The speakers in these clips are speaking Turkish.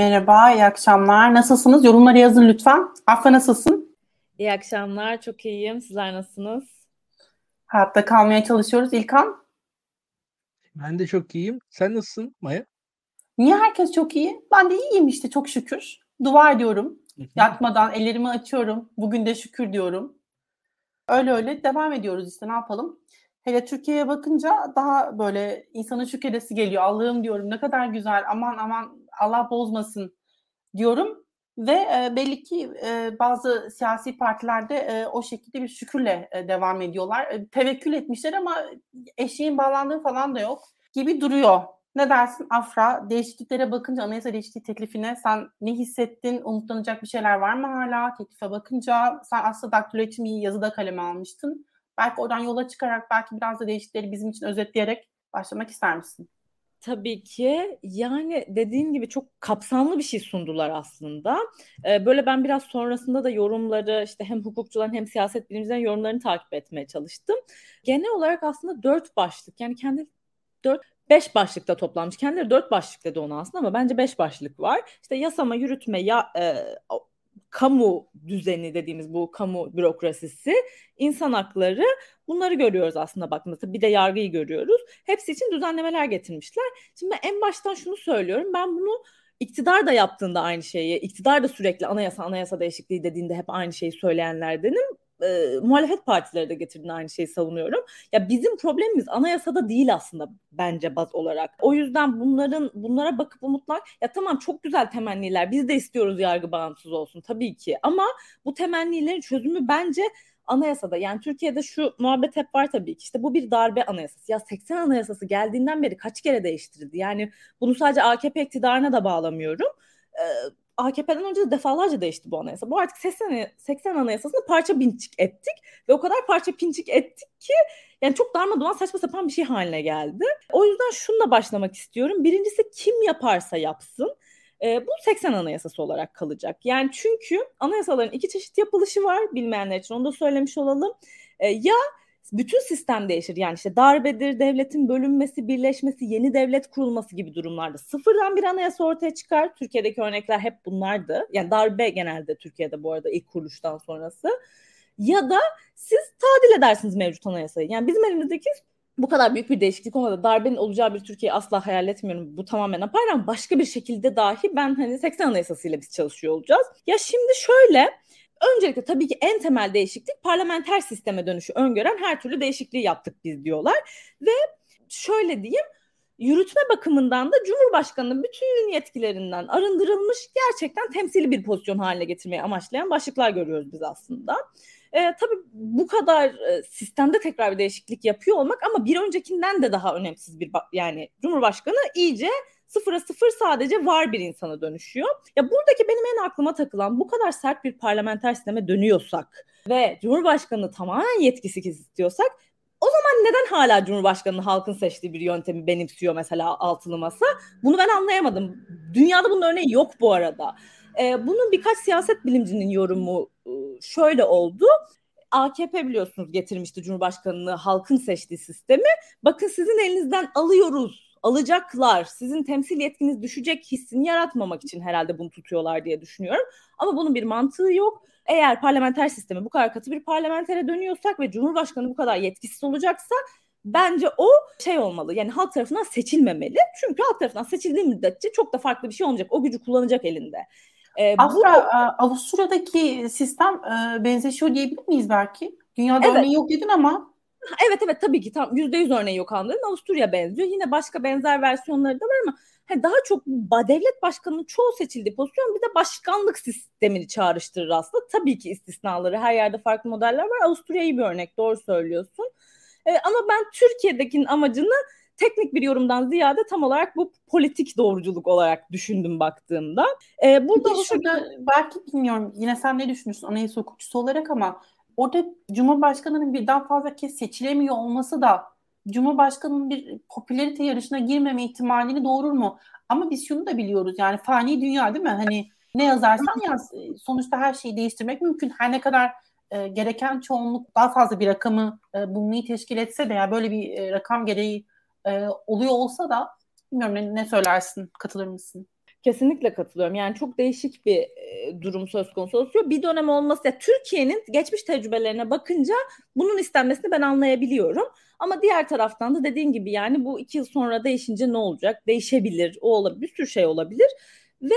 Merhaba, iyi akşamlar. Nasılsınız? Yorumları yazın lütfen. Afra nasılsın? İyi akşamlar, çok iyiyim. Sizler nasılsınız? Hayatta kalmaya çalışıyoruz. İlkan? Ben de çok iyiyim. Sen nasılsın Maya? Niye herkes çok iyi? Ben de iyiyim işte çok şükür. Dua ediyorum. Yatmadan ellerimi açıyorum. Bugün de şükür diyorum. Öyle öyle devam ediyoruz işte ne yapalım. Hele Türkiye'ye bakınca daha böyle insanın şükredesi geliyor. Allah'ım diyorum ne kadar güzel aman aman Allah bozmasın diyorum. Ve e, belli ki e, bazı siyasi partilerde e, o şekilde bir şükürle devam ediyorlar. Tevekkül etmişler ama eşeğin bağlandığı falan da yok gibi duruyor. Ne dersin Afra? Değişikliklere bakınca anayasa değişikliği teklifine sen ne hissettin? Umutlanacak bir şeyler var mı hala? Teklife bakınca sen aslında daktilo için bir yazıda kaleme almıştın. Belki oradan yola çıkarak belki biraz da değişiklikleri bizim için özetleyerek başlamak ister misin? Tabii ki yani dediğin gibi çok kapsamlı bir şey sundular aslında. Ee, böyle ben biraz sonrasında da yorumları işte hem hukukçuların hem siyaset bilimcilerin yorumlarını takip etmeye çalıştım. Genel olarak aslında dört başlık yani kendi dört beş başlıkta toplanmış. Kendileri dört başlık dedi onu aslında ama bence beş başlık var. İşte yasama, yürütme, ya, e, kamu düzeni dediğimiz bu kamu bürokrasisi, insan hakları bunları görüyoruz aslında baktığımızda. Bir de yargıyı görüyoruz. Hepsi için düzenlemeler getirmişler. Şimdi en baştan şunu söylüyorum. Ben bunu iktidar da yaptığında aynı şeyi, iktidar da sürekli anayasa anayasa değişikliği dediğinde hep aynı şeyi söyleyenlerdenim e, muhalefet partileri de getirdiğinde aynı şeyi savunuyorum. Ya bizim problemimiz anayasada değil aslında bence baz olarak. O yüzden bunların bunlara bakıp umutlar ya tamam çok güzel temenniler. Biz de istiyoruz yargı bağımsız olsun tabii ki. Ama bu temennilerin çözümü bence anayasada yani Türkiye'de şu muhabbet hep var tabii ki işte bu bir darbe anayasası. Ya 80 anayasası geldiğinden beri kaç kere değiştirildi? Yani bunu sadece AKP iktidarına da bağlamıyorum. AKP'den önce de defalarca değişti bu anayasa. Bu artık 80, 80 anayasasını parça pinçik ettik ve o kadar parça pinçik ettik ki yani çok darmadağın saçma sapan bir şey haline geldi. O yüzden şununla başlamak istiyorum. Birincisi kim yaparsa yapsın e, bu 80 anayasası olarak kalacak. Yani çünkü anayasaların iki çeşit yapılışı var bilmeyenler için onu da söylemiş olalım. E, ya bütün sistem değişir. Yani işte darbedir, devletin bölünmesi, birleşmesi, yeni devlet kurulması gibi durumlarda sıfırdan bir anayasa ortaya çıkar. Türkiye'deki örnekler hep bunlardı. Yani darbe genelde Türkiye'de bu arada ilk kuruluştan sonrası. Ya da siz tadil edersiniz mevcut anayasayı. Yani bizim elimizdeki bu kadar büyük bir değişiklik olmadı. Darbenin olacağı bir Türkiye asla hayal etmiyorum. Bu tamamen ama başka bir şekilde dahi ben hani 80 anayasasıyla biz çalışıyor olacağız. Ya şimdi şöyle Öncelikle tabii ki en temel değişiklik parlamenter sisteme dönüşü öngören her türlü değişikliği yaptık biz diyorlar. Ve şöyle diyeyim yürütme bakımından da Cumhurbaşkanı'nın bütün yetkilerinden arındırılmış gerçekten temsili bir pozisyon haline getirmeyi amaçlayan başlıklar görüyoruz biz aslında. E, tabii bu kadar e, sistemde tekrar bir değişiklik yapıyor olmak ama bir öncekinden de daha önemsiz bir yani Cumhurbaşkanı iyice sıfıra sıfır sadece var bir insana dönüşüyor. Ya buradaki benim en aklıma takılan bu kadar sert bir parlamenter sisteme dönüyorsak ve Cumhurbaşkanı tamamen yetkisiz istiyorsak o zaman neden hala Cumhurbaşkanı'nın halkın seçtiği bir yöntemi benimsiyor mesela altılı masa? Bunu ben anlayamadım. Dünyada bunun örneği yok bu arada. Ee, bunun birkaç siyaset bilimcinin yorumu ıı, şöyle oldu. AKP biliyorsunuz getirmişti Cumhurbaşkanı'nı halkın seçtiği sistemi. Bakın sizin elinizden alıyoruz alacaklar. Sizin temsil yetkiniz düşecek hissini yaratmamak için herhalde bunu tutuyorlar diye düşünüyorum. Ama bunun bir mantığı yok. Eğer parlamenter sistemi bu kadar katı bir parlamentere dönüyorsak ve Cumhurbaşkanı bu kadar yetkisiz olacaksa bence o şey olmalı. Yani halk tarafından seçilmemeli. Çünkü halk tarafından seçildiği müddetçe çok da farklı bir şey olmayacak. O gücü kullanacak elinde. Ee, Aslında bu... Avusturya'daki sistem e, benzeşiyor diyebilir miyiz belki? Dünyada evet. örneği yok dedin ama Evet evet tabii ki tam yüzde yüz örneği yok anladım. Avusturya benziyor. Yine başka benzer versiyonları da var ama hani daha çok devlet başkanının çoğu seçildiği pozisyon bir de başkanlık sistemini çağrıştırır aslında. Tabii ki istisnaları her yerde farklı modeller var. Avusturya iyi bir örnek doğru söylüyorsun. Ee, ama ben Türkiye'dekinin amacını teknik bir yorumdan ziyade tam olarak bu politik doğruculuk olarak düşündüm baktığımda. Ee, burada şurada belki bilmiyorum yine sen ne düşünürsün anayasa hukukçusu olarak ama orada Cumhurbaşkanı'nın birden fazla kez seçilemiyor olması da Cumhurbaşkanı'nın bir popülerite yarışına girmeme ihtimalini doğurur mu? Ama biz şunu da biliyoruz yani fani dünya değil mi? Hani ne yazarsan yaz sonuçta her şeyi değiştirmek mümkün. Her ne kadar e, gereken çoğunluk daha fazla bir rakamı e, bulmayı teşkil etse de yani böyle bir e, rakam gereği e, oluyor olsa da bilmiyorum ne, ne söylersin katılır mısın? Kesinlikle katılıyorum. Yani çok değişik bir durum söz konusu oluyor. Bir dönem olması ya Türkiye'nin geçmiş tecrübelerine bakınca bunun istenmesini ben anlayabiliyorum. Ama diğer taraftan da dediğin gibi yani bu iki yıl sonra değişince ne olacak? Değişebilir, o olabilir, bir sürü şey olabilir. Ve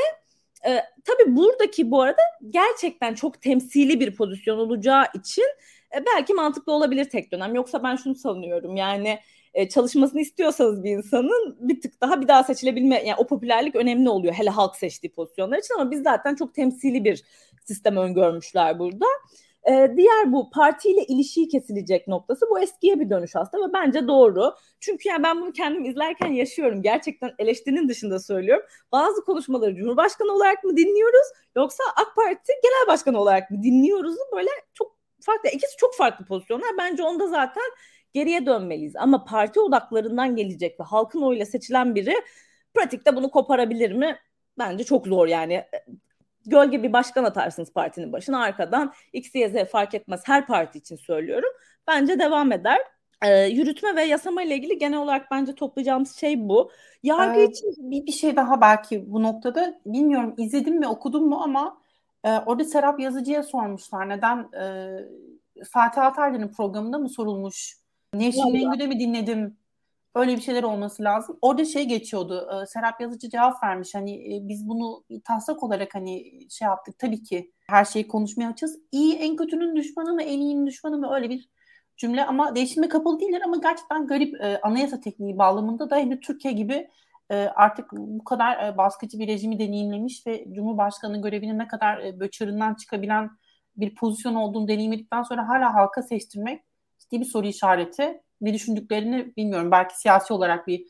e, tabii buradaki bu arada gerçekten çok temsili bir pozisyon olacağı için e, belki mantıklı olabilir tek dönem. Yoksa ben şunu savunuyorum yani e, çalışmasını istiyorsanız bir insanın bir tık daha bir daha seçilebilme yani o popülerlik önemli oluyor hele halk seçtiği pozisyonlar için ama biz zaten çok temsili bir sistem öngörmüşler burada. Ee, diğer bu partiyle ilişiği kesilecek noktası bu eskiye bir dönüş aslında ve bence doğru. Çünkü yani ben bunu kendim izlerken yaşıyorum. Gerçekten eleştirinin dışında söylüyorum. Bazı konuşmaları Cumhurbaşkanı olarak mı dinliyoruz yoksa AK Parti Genel Başkanı olarak mı dinliyoruz? Böyle çok farklı. İkisi çok farklı pozisyonlar. Bence onda zaten geriye dönmeliyiz. Ama parti odaklarından gelecek ve halkın oyuyla seçilen biri pratikte bunu koparabilir mi? Bence çok zor yani. Gölge bir başkan atarsınız partinin başına arkadan X, Y, Z fark etmez her parti için söylüyorum. Bence devam eder. Ee, yürütme ve yasama ile ilgili genel olarak bence toplayacağımız şey bu. Yargı ee, için bir, bir şey daha belki bu noktada bilmiyorum izledim mi okudum mu ama e, orada Serap Yazıcı'ya sormuşlar neden e, Fatih Altaylı'nın programında mı sorulmuş Nevşin Mengü'de mi dinledim? Öyle bir şeyler olması lazım. Orada şey geçiyordu. E, Serap Yazıcı cevap vermiş. Hani e, biz bunu taslak olarak hani şey yaptık. Tabii ki her şeyi konuşmaya açız. İyi en kötünün düşmanı mı, en iyinin düşmanı mı öyle bir cümle ama değişime kapalı değiller ama gerçekten garip e, anayasa tekniği bağlamında da hem Türkiye gibi e, artık bu kadar e, baskıcı bir rejimi deneyimlemiş ve Cumhurbaşkanı görevinin ne kadar e, böçüründen çıkabilen bir pozisyon olduğunu deneyimledikten sonra hala halka seçtirmek bir soru işareti. Ne düşündüklerini bilmiyorum. Belki siyasi olarak bir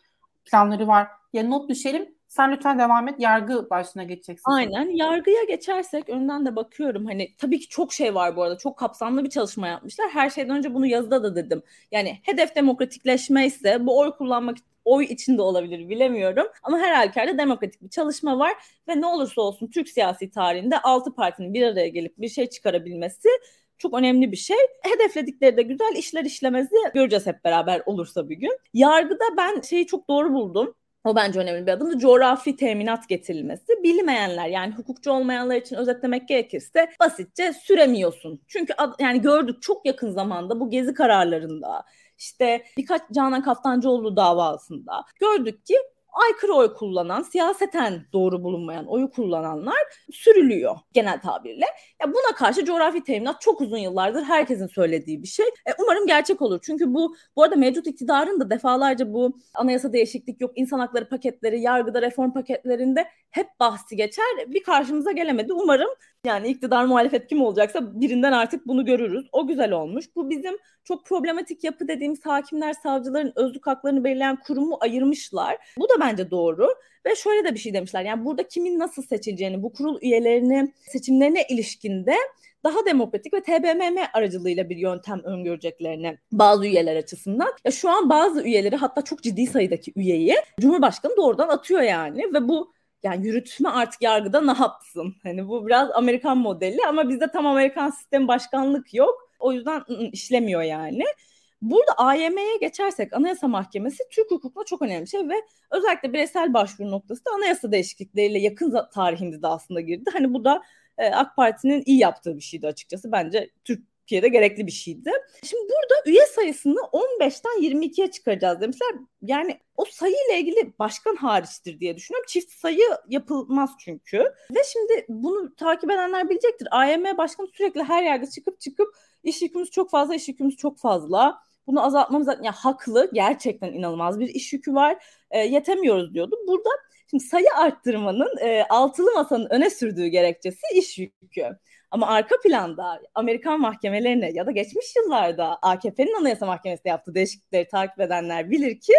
planları var. Ya not düşelim. Sen lütfen devam et. Yargı başına geçeceksin. Aynen. Yargıya geçersek önden de bakıyorum. Hani tabii ki çok şey var bu arada. Çok kapsamlı bir çalışma yapmışlar. Her şeyden önce bunu yazıda da dedim. Yani hedef demokratikleşme ise bu oy kullanmak oy içinde olabilir bilemiyorum. Ama her halükarda demokratik bir çalışma var ve ne olursa olsun Türk siyasi tarihinde altı partinin bir araya gelip bir şey çıkarabilmesi çok önemli bir şey. Hedefledikleri de güzel işler işlemezi göreceğiz hep beraber olursa bir gün. Yargıda ben şeyi çok doğru buldum. O bence önemli bir adımdı. Coğrafi teminat getirilmesi. Bilmeyenler yani hukukçu olmayanlar için özetlemek gerekirse basitçe süremiyorsun. Çünkü yani gördük çok yakın zamanda bu gezi kararlarında işte birkaç Canan Kaftancıoğlu davasında gördük ki aykırı oy kullanan, siyaseten doğru bulunmayan oyu kullananlar sürülüyor genel tabirle. Ya buna karşı coğrafi teminat çok uzun yıllardır herkesin söylediği bir şey. E, umarım gerçek olur. Çünkü bu bu arada mevcut iktidarın da defalarca bu anayasa değişiklik yok, insan hakları paketleri, yargıda reform paketlerinde hep bahsi geçer. Bir karşımıza gelemedi. Umarım yani iktidar muhalefet kim olacaksa birinden artık bunu görürüz. O güzel olmuş. Bu bizim çok problematik yapı dediğimiz hakimler, savcıların özlük haklarını belirleyen kurumu ayırmışlar. Bu da bence doğru. Ve şöyle de bir şey demişler. Yani burada kimin nasıl seçileceğini, bu kurul üyelerinin seçimlerine ilişkinde daha demokratik ve TBMM aracılığıyla bir yöntem öngöreceklerini bazı üyeler açısından. Ya şu an bazı üyeleri hatta çok ciddi sayıdaki üyeyi Cumhurbaşkanı doğrudan atıyor yani ve bu yani yürütme artık yargıda ne yapsın? Hani bu biraz Amerikan modeli ama bizde tam Amerikan sistemi başkanlık yok. O yüzden ı-ı, işlemiyor yani. Burada AYM'ye geçersek Anayasa Mahkemesi Türk hukukuna çok önemli bir şey ve özellikle bireysel başvuru noktası da anayasa değişiklikleriyle yakın tarihimizde aslında girdi. Hani bu da e, AK Parti'nin iyi yaptığı bir şeydi açıkçası. Bence Türkiye'de gerekli bir şeydi. Şimdi burada üye sayısını 15'ten 22'ye çıkaracağız demişler. Yani o sayı ile ilgili başkan hariçtir diye düşünüyorum. Çift sayı yapılmaz çünkü. Ve şimdi bunu takip edenler bilecektir. AYM başkanı sürekli her yerde çıkıp çıkıp iş yükümüz çok fazla, iş yükümüz çok fazla. Bunu azaltmamız ya haklı. Gerçekten inanılmaz bir iş yükü var. E, yetemiyoruz diyordu. Burada şimdi sayı arttırmanın e, altılı masanın öne sürdüğü gerekçesi iş yükü. Ama arka planda Amerikan mahkemelerine ya da geçmiş yıllarda AKP'nin Anayasa Mahkemesi'nde yaptığı değişiklikleri takip edenler bilir ki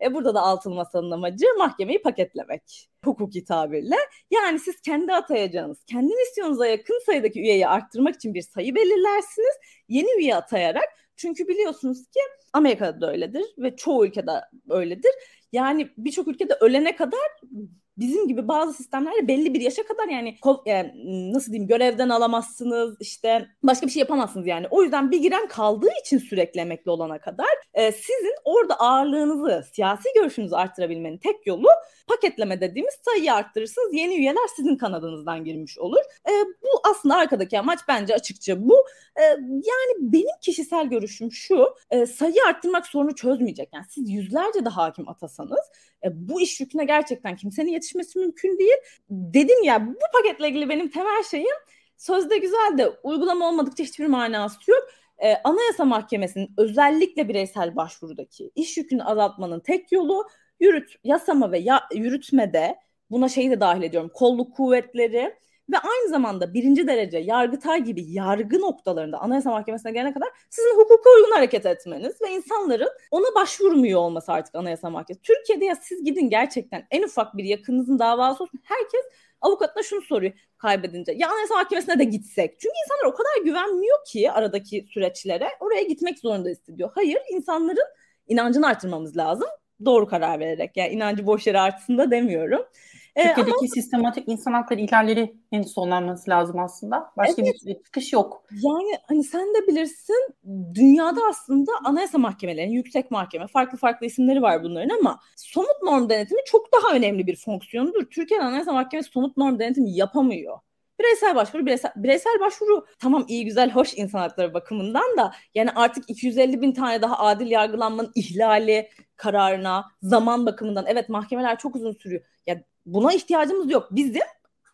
e, burada da altılı masanın amacı mahkemeyi paketlemek hukuki tabirle. Yani siz kendi atayacağınız, kendi misyonunuza yakın sayıdaki üyeyi arttırmak için bir sayı belirlersiniz. Yeni üye atayarak çünkü biliyorsunuz ki Amerika'da da öyledir ve çoğu ülkede öyledir. Yani birçok ülkede ölene kadar bizim gibi bazı sistemlerde belli bir yaşa kadar yani, yani nasıl diyeyim görevden alamazsınız işte başka bir şey yapamazsınız yani. O yüzden bir giren kaldığı için sürekli emekli olana kadar e, sizin orada ağırlığınızı, siyasi görüşünüzü arttırabilmenin tek yolu paketleme dediğimiz sayıyı arttırırsınız. Yeni üyeler sizin kanadınızdan girmiş olur. E, bu aslında arkadaki amaç bence açıkça bu. E, yani benim kişisel görüşüm şu. E, sayı arttırmak sorunu çözmeyecek. Yani siz yüzlerce de hakim atasanız e, bu iş yüküne gerçekten kimsenin yetişmesi mümkün değil. Dedim ya bu paketle ilgili benim temel şeyim sözde güzel de uygulama olmadıkça hiçbir manası yok. Ee, Anayasa Mahkemesi'nin özellikle bireysel başvurudaki iş yükünü azaltmanın tek yolu yürüt, yasama ve ya, yürütmede buna şeyi de dahil ediyorum kolluk kuvvetleri ve aynı zamanda birinci derece yargıtay gibi yargı noktalarında Anayasa Mahkemesi'ne gelene kadar sizin hukuka uygun hareket etmeniz ve insanların ona başvurmuyor olması artık Anayasa Mahkemesi. Türkiye'de ya siz gidin gerçekten en ufak bir yakınınızın davası olsun herkes avukatına şunu soruyor kaybedince. Ya Anayasa Mahkemesi'ne de gitsek. Çünkü insanlar o kadar güvenmiyor ki aradaki süreçlere. Oraya gitmek zorunda hissediyor. Hayır insanların inancını artırmamız lazım. Doğru karar vererek. Yani inancı boş yere artsın da demiyorum. Ee, Türkiye'deki ama, sistematik insan hakları ihlallerinin sonlanması lazım aslında. Başka evet, bir çıkış yok. Yani hani sen de bilirsin dünyada aslında anayasa mahkemelerinin, yüksek mahkeme, farklı farklı isimleri var bunların ama somut norm denetimi çok daha önemli bir fonksiyonudur. Türkiye'nin anayasa mahkemesi somut norm denetimi yapamıyor. Bireysel başvuru, bireysel, bireysel başvuru tamam iyi güzel hoş insan hakları bakımından da yani artık 250 bin tane daha adil yargılanmanın ihlali kararına zaman bakımından evet mahkemeler çok uzun sürüyor. Ya buna ihtiyacımız yok. Bizim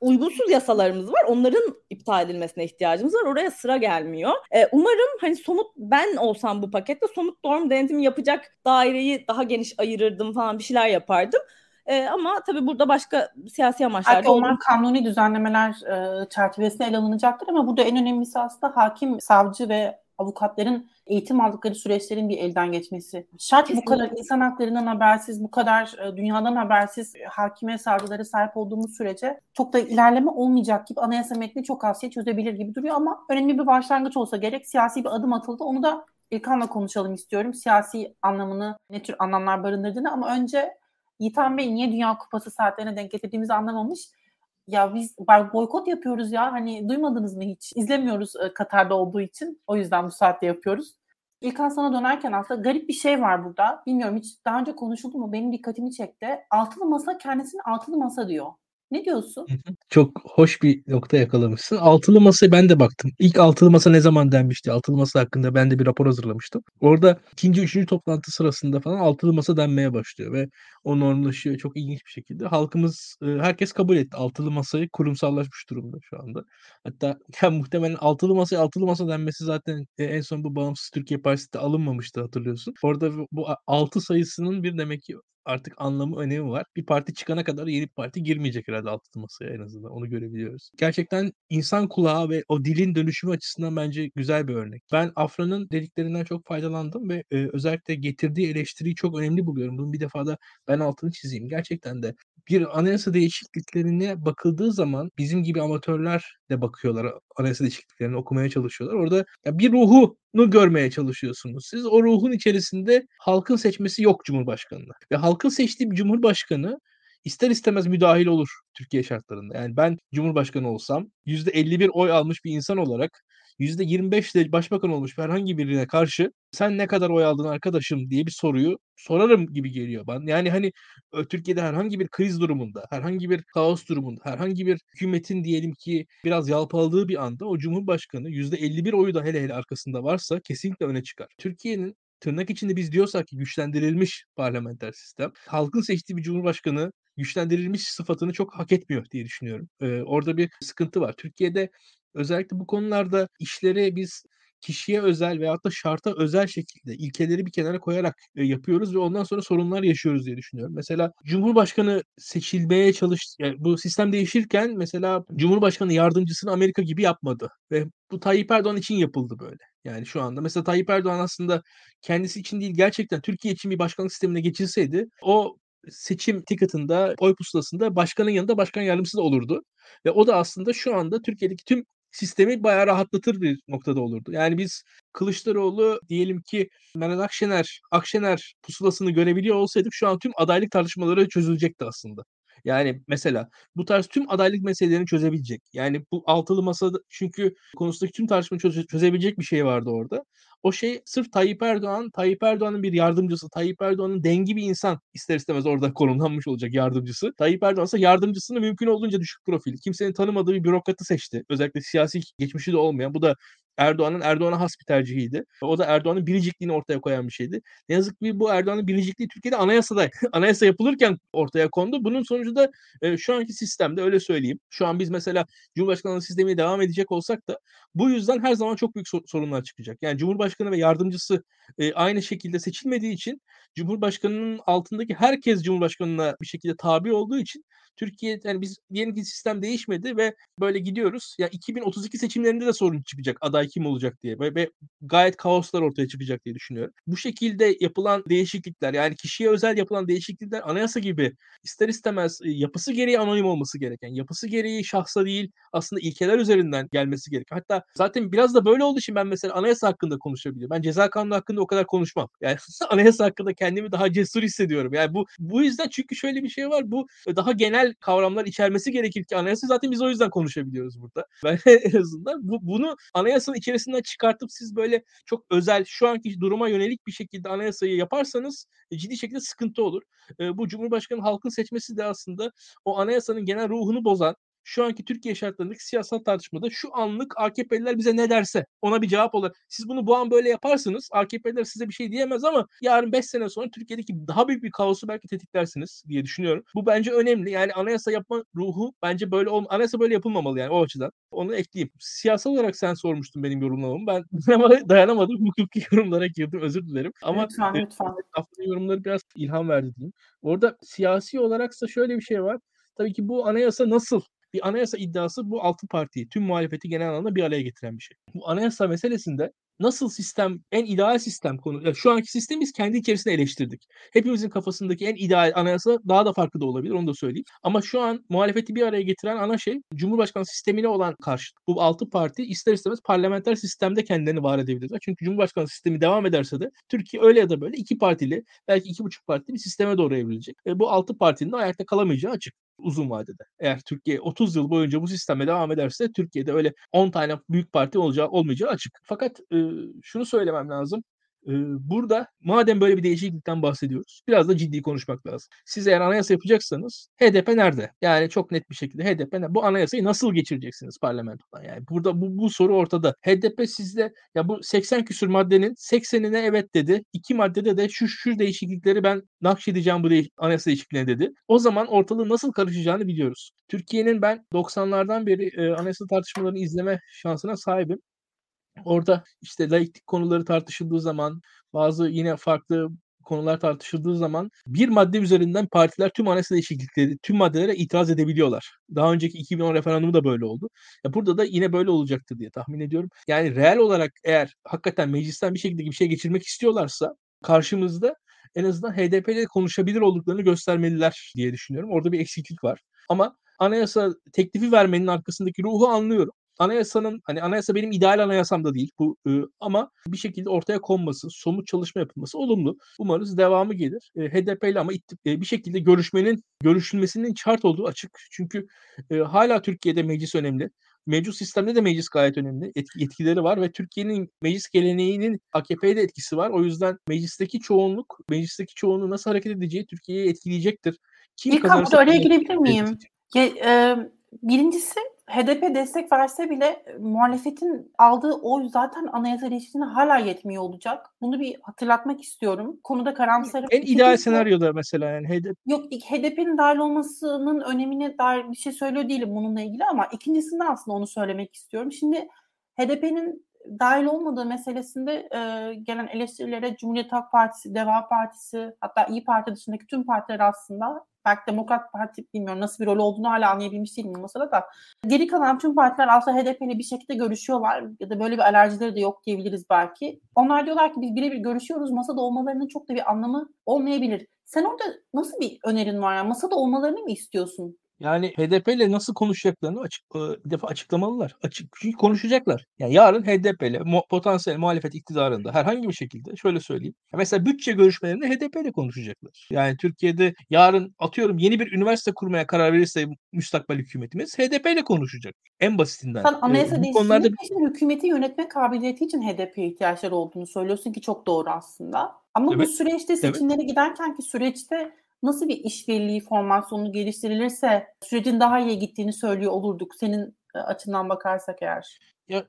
uygunsuz yasalarımız var. Onların iptal edilmesine ihtiyacımız var. Oraya sıra gelmiyor. Ee, umarım hani somut ben olsam bu pakette somut norm denetimi yapacak daireyi daha geniş ayırırdım falan bir şeyler yapardım. Ee, ama tabii burada başka siyasi amaçlar Belki onlar kanuni düzenlemeler e, çerçevesinde ele alınacaktır ama burada en önemlisi aslında hakim, savcı ve avukatların eğitim aldıkları süreçlerin bir elden geçmesi. Şart Kesinlikle. bu kadar insan haklarından habersiz, bu kadar e, dünyadan habersiz e, hakime savcılara sahip olduğumuz sürece çok da ilerleme olmayacak gibi anayasa metni çok az şey çözebilir gibi duruyor ama önemli bir başlangıç olsa gerek siyasi bir adım atıldı. Onu da İlkan'la konuşalım istiyorum. Siyasi anlamını, ne tür anlamlar barındırdığını ama önce Yiğitan Bey niye Dünya Kupası saatlerine denk getirdiğimizi anlamamış ya biz boykot yapıyoruz ya hani duymadınız mı hiç? İzlemiyoruz Katar'da olduğu için. O yüzden bu saatte yapıyoruz. İlkan sana dönerken aslında garip bir şey var burada. Bilmiyorum hiç daha önce konuşuldu mu? Benim dikkatimi çekti. Altılı masa kendisini altılı masa diyor. Ne diyorsun? Çok hoş bir nokta yakalamışsın. Altılı masaya ben de baktım. İlk altılı masa ne zaman denmişti? Altılı masa hakkında ben de bir rapor hazırlamıştım. Orada ikinci, üçüncü toplantı sırasında falan altılı masa denmeye başlıyor ve o normlaşıyor çok ilginç bir şekilde. Halkımız, herkes kabul etti. Altılı masayı kurumsallaşmış durumda şu anda. Hatta ya muhtemelen altılı masaya altılı masa denmesi zaten en son bu Bağımsız Türkiye Partisi'de alınmamıştı hatırlıyorsun. Orada bu altı sayısının bir demek ki artık anlamı, önemi var. Bir parti çıkana kadar yeni bir parti girmeyecek herhalde altılı masaya en azından. Onu görebiliyoruz. Gerçekten insan kulağı ve o dilin dönüşümü açısından bence güzel bir örnek. Ben Afra'nın dediklerinden çok faydalandım ve e, özellikle getirdiği eleştiriyi çok önemli buluyorum. Bunun bir defa da ben altını çizeyim. Gerçekten de bir anayasa değişikliklerine bakıldığı zaman bizim gibi amatörler de bakıyorlar anayasa değişikliklerini okumaya çalışıyorlar. Orada ya bir ruhunu görmeye çalışıyorsunuz. Siz o ruhun içerisinde halkın seçmesi yok Cumhurbaşkanı'na. Ve halkın seçtiği bir Cumhurbaşkanı ister istemez müdahil olur Türkiye şartlarında. Yani ben Cumhurbaşkanı olsam %51 oy almış bir insan olarak %25 de başbakan olmuş herhangi birine karşı sen ne kadar oy aldın arkadaşım diye bir soruyu sorarım gibi geliyor bana. Yani hani Türkiye'de herhangi bir kriz durumunda, herhangi bir kaos durumunda, herhangi bir hükümetin diyelim ki biraz yalpaladığı bir anda o Cumhurbaşkanı %51 oyu da hele hele arkasında varsa kesinlikle öne çıkar. Türkiye'nin tırnak içinde biz diyorsak ki güçlendirilmiş parlamenter sistem, halkın seçtiği bir cumhurbaşkanı güçlendirilmiş sıfatını çok hak etmiyor diye düşünüyorum. Ee, orada bir sıkıntı var. Türkiye'de özellikle bu konularda işleri biz kişiye özel veyahut da şarta özel şekilde ilkeleri bir kenara koyarak e, yapıyoruz ve ondan sonra sorunlar yaşıyoruz diye düşünüyorum. Mesela Cumhurbaşkanı seçilmeye çalış yani bu sistem değişirken mesela Cumhurbaşkanı yardımcısını Amerika gibi yapmadı ve bu Tayyip Erdoğan için yapıldı böyle. Yani şu anda mesela Tayyip Erdoğan aslında kendisi için değil gerçekten Türkiye için bir başkanlık sistemine geçilseydi o seçim ticket'ında, oy pusulasında başkanın yanında başkan yardımcısı da olurdu. Ve o da aslında şu anda Türkiye'deki tüm sistemi bayağı rahatlatır bir noktada olurdu. Yani biz Kılıçdaroğlu diyelim ki Meral Akşener, Akşener pusulasını görebiliyor olsaydık şu an tüm adaylık tartışmaları çözülecekti aslında. Yani mesela bu tarz tüm adaylık meselelerini çözebilecek. Yani bu altılı masada çünkü konusundaki tüm tartışmayı çöze- çözebilecek bir şey vardı orada. O şey sırf Tayyip Erdoğan, Tayyip Erdoğan'ın bir yardımcısı, Tayyip Erdoğan'ın dengi bir insan ister istemez orada konumlanmış olacak yardımcısı. Tayyip Erdoğan ise yardımcısını mümkün olduğunca düşük profil, kimsenin tanımadığı bir bürokratı seçti. Özellikle siyasi geçmişi de olmayan. Bu da Erdoğan'ın Erdoğan'a has bir tercihiydi. O da Erdoğan'ın biricikliğini ortaya koyan bir şeydi. Ne yazık ki bu Erdoğan'ın biricikliği Türkiye'de anayasada anayasa yapılırken ortaya kondu. Bunun sonucu da e, şu anki sistemde öyle söyleyeyim. Şu an biz mesela Cumhurbaşkanlığı sistemiyle devam edecek olsak da bu yüzden her zaman çok büyük sorunlar çıkacak. Yani Cumhurbaşkanı ve yardımcısı e, aynı şekilde seçilmediği için Cumhurbaşkanının altındaki herkes Cumhurbaşkanına bir şekilde tabi olduğu için Türkiye yani biz diyelim ki sistem değişmedi ve böyle gidiyoruz. Ya 2032 seçimlerinde de sorun çıkacak aday kim olacak diye ve, ve gayet kaoslar ortaya çıkacak diye düşünüyorum. Bu şekilde yapılan değişiklikler yani kişiye özel yapılan değişiklikler anayasa gibi ister istemez yapısı gereği anonim olması gereken, yapısı gereği şahsa değil aslında ilkeler üzerinden gelmesi gereken. Hatta zaten biraz da böyle olduğu için ben mesela anayasa hakkında konuşabiliyorum. Ben ceza kanunu hakkında o kadar konuşmam. Yani anayasa hakkında kendimi daha cesur hissediyorum. Yani bu bu yüzden çünkü şöyle bir şey var. Bu daha genel kavramlar içermesi gerekir ki anayasa zaten biz o yüzden konuşabiliyoruz burada. Ben en azından bu, bunu anayasanın içerisinden çıkartıp siz böyle çok özel şu anki duruma yönelik bir şekilde anayasayı yaparsanız ciddi şekilde sıkıntı olur. bu Cumhurbaşkanı halkın seçmesi de aslında o anayasanın genel ruhunu bozan şu anki Türkiye şartlarındaki siyasal tartışmada şu anlık AKP'liler bize ne derse ona bir cevap olur. Siz bunu bu an böyle yaparsınız AKP'liler size bir şey diyemez ama yarın 5 sene sonra Türkiye'deki daha büyük bir kaosu belki tetiklersiniz diye düşünüyorum. Bu bence önemli. Yani anayasa yapma ruhu bence böyle olma, anayasa böyle yapılmamalı yani o açıdan. Onu ekleyeyim. Siyasal olarak sen sormuştun benim yorumlamamı. Ben ama dayanamadım. Hukuki yorumlara girdim. Özür dilerim. Ama lütfen, lütfen. Haftanın yorumları biraz ilham verdi diyeyim. Orada siyasi olaraksa şöyle bir şey var. Tabii ki bu anayasa nasıl bir anayasa iddiası bu altı partiyi, tüm muhalefeti genel anlamda bir araya getiren bir şey. Bu anayasa meselesinde nasıl sistem, en ideal sistem konu. Yani şu anki sistemi biz kendi içerisinde eleştirdik. Hepimizin kafasındaki en ideal anayasa daha da farklı da olabilir onu da söyleyeyim. Ama şu an muhalefeti bir araya getiren ana şey Cumhurbaşkanı sistemine olan karşı. Bu altı parti ister istemez parlamenter sistemde kendilerini var edebilirler. Çünkü Cumhurbaşkanı sistemi devam ederse de Türkiye öyle ya da böyle iki partili belki iki buçuk partili bir sisteme doğru evrilecek. E, bu altı partinin de ayakta kalamayacağı açık uzun vadede. Eğer Türkiye 30 yıl boyunca bu sisteme devam ederse Türkiye'de öyle 10 tane büyük parti olacağı olmayacağı açık. Fakat e, şunu söylemem lazım burada madem böyle bir değişiklikten bahsediyoruz biraz da ciddi konuşmak lazım. Siz eğer anayasa yapacaksanız HDP nerede? Yani çok net bir şekilde HDP nerede? Bu anayasayı nasıl geçireceksiniz parlamentodan? Yani burada bu, bu soru ortada. HDP sizde ya bu 80 küsür maddenin 80'ine evet dedi. iki maddede de şu şu değişiklikleri ben nakşedeceğim bu değiş- anayasa değişikliğine dedi. O zaman ortalığı nasıl karışacağını biliyoruz. Türkiye'nin ben 90'lardan beri e, anayasa tartışmalarını izleme şansına sahibim. Orada işte laiklik konuları tartışıldığı zaman bazı yine farklı konular tartışıldığı zaman bir madde üzerinden partiler tüm anayasa değişiklikleri, tüm maddelere itiraz edebiliyorlar. Daha önceki 2010 referandumu da böyle oldu. Ya burada da yine böyle olacaktır diye tahmin ediyorum. Yani reel olarak eğer hakikaten meclisten bir şekilde bir şey geçirmek istiyorlarsa karşımızda en azından HDP ile konuşabilir olduklarını göstermeliler diye düşünüyorum. Orada bir eksiklik var. Ama anayasa teklifi vermenin arkasındaki ruhu anlıyorum anayasanın hani anayasa benim ideal anayasam da değil bu e, ama bir şekilde ortaya konması, somut çalışma yapılması olumlu. Umarız devamı gelir. E, HDP ile ama e, bir şekilde görüşmenin görüşülmesinin şart olduğu açık. Çünkü e, hala Türkiye'de meclis önemli. Mevcut sistemde de meclis gayet önemli. Etki, etkileri var ve Türkiye'nin meclis geleneğinin AKP'ye de etkisi var. O yüzden meclisteki çoğunluk, meclisteki çoğunluğu nasıl hareket edeceği Türkiye'yi etkileyecektir. Kim İlk kazanırsa... oraya girebilir miyim? Ya, e, birincisi HDP destek verse bile e, muhalefetin aldığı oy zaten anayasa değişikliğine hala yetmiyor olacak. Bunu bir hatırlatmak istiyorum. Konuda karamsarım. En ideal senaryoda mesela yani HDP. Yok HDP'nin dahil olmasının önemine dair bir şey söylüyor değilim bununla ilgili ama ikincisinde aslında onu söylemek istiyorum. Şimdi HDP'nin dahil olmadığı meselesinde e, gelen eleştirilere Cumhuriyet Halk Partisi, Deva Partisi hatta İyi Parti dışındaki tüm partiler aslında belki Demokrat Parti bilmiyorum nasıl bir rol olduğunu hala anlayabilmiş değilim bu masada da. Geri kalan tüm partiler aslında HDP ile bir şekilde görüşüyorlar ya da böyle bir alerjileri de yok diyebiliriz belki. Onlar diyorlar ki biz birebir görüşüyoruz masada olmalarının çok da bir anlamı olmayabilir. Sen orada nasıl bir önerin var? Yani masada olmalarını mı istiyorsun? Yani HDP ile nasıl konuşacaklarını açık, bir defa açıklamalılar. Açık çünkü konuşacaklar. Yani yarın HDP ile potansiyel muhalefet iktidarında herhangi bir şekilde şöyle söyleyeyim. Mesela bütçe görüşmelerinde HDP ile konuşacaklar. Yani Türkiye'de yarın atıyorum yeni bir üniversite kurmaya karar verirse müstakbel hükümetimiz HDP ile konuşacak. En basitinden. Sen anayasa ee, bu konularda hükümeti yönetme kabiliyeti için HDP'ye ihtiyaçları olduğunu söylüyorsun ki çok doğru aslında. Ama evet. bu süreçte seçimlere evet. giderken ki süreçte nasıl bir işbirliği formasyonu geliştirilirse sürecin daha iyi gittiğini söylüyor olurduk senin e, açından bakarsak eğer. Ya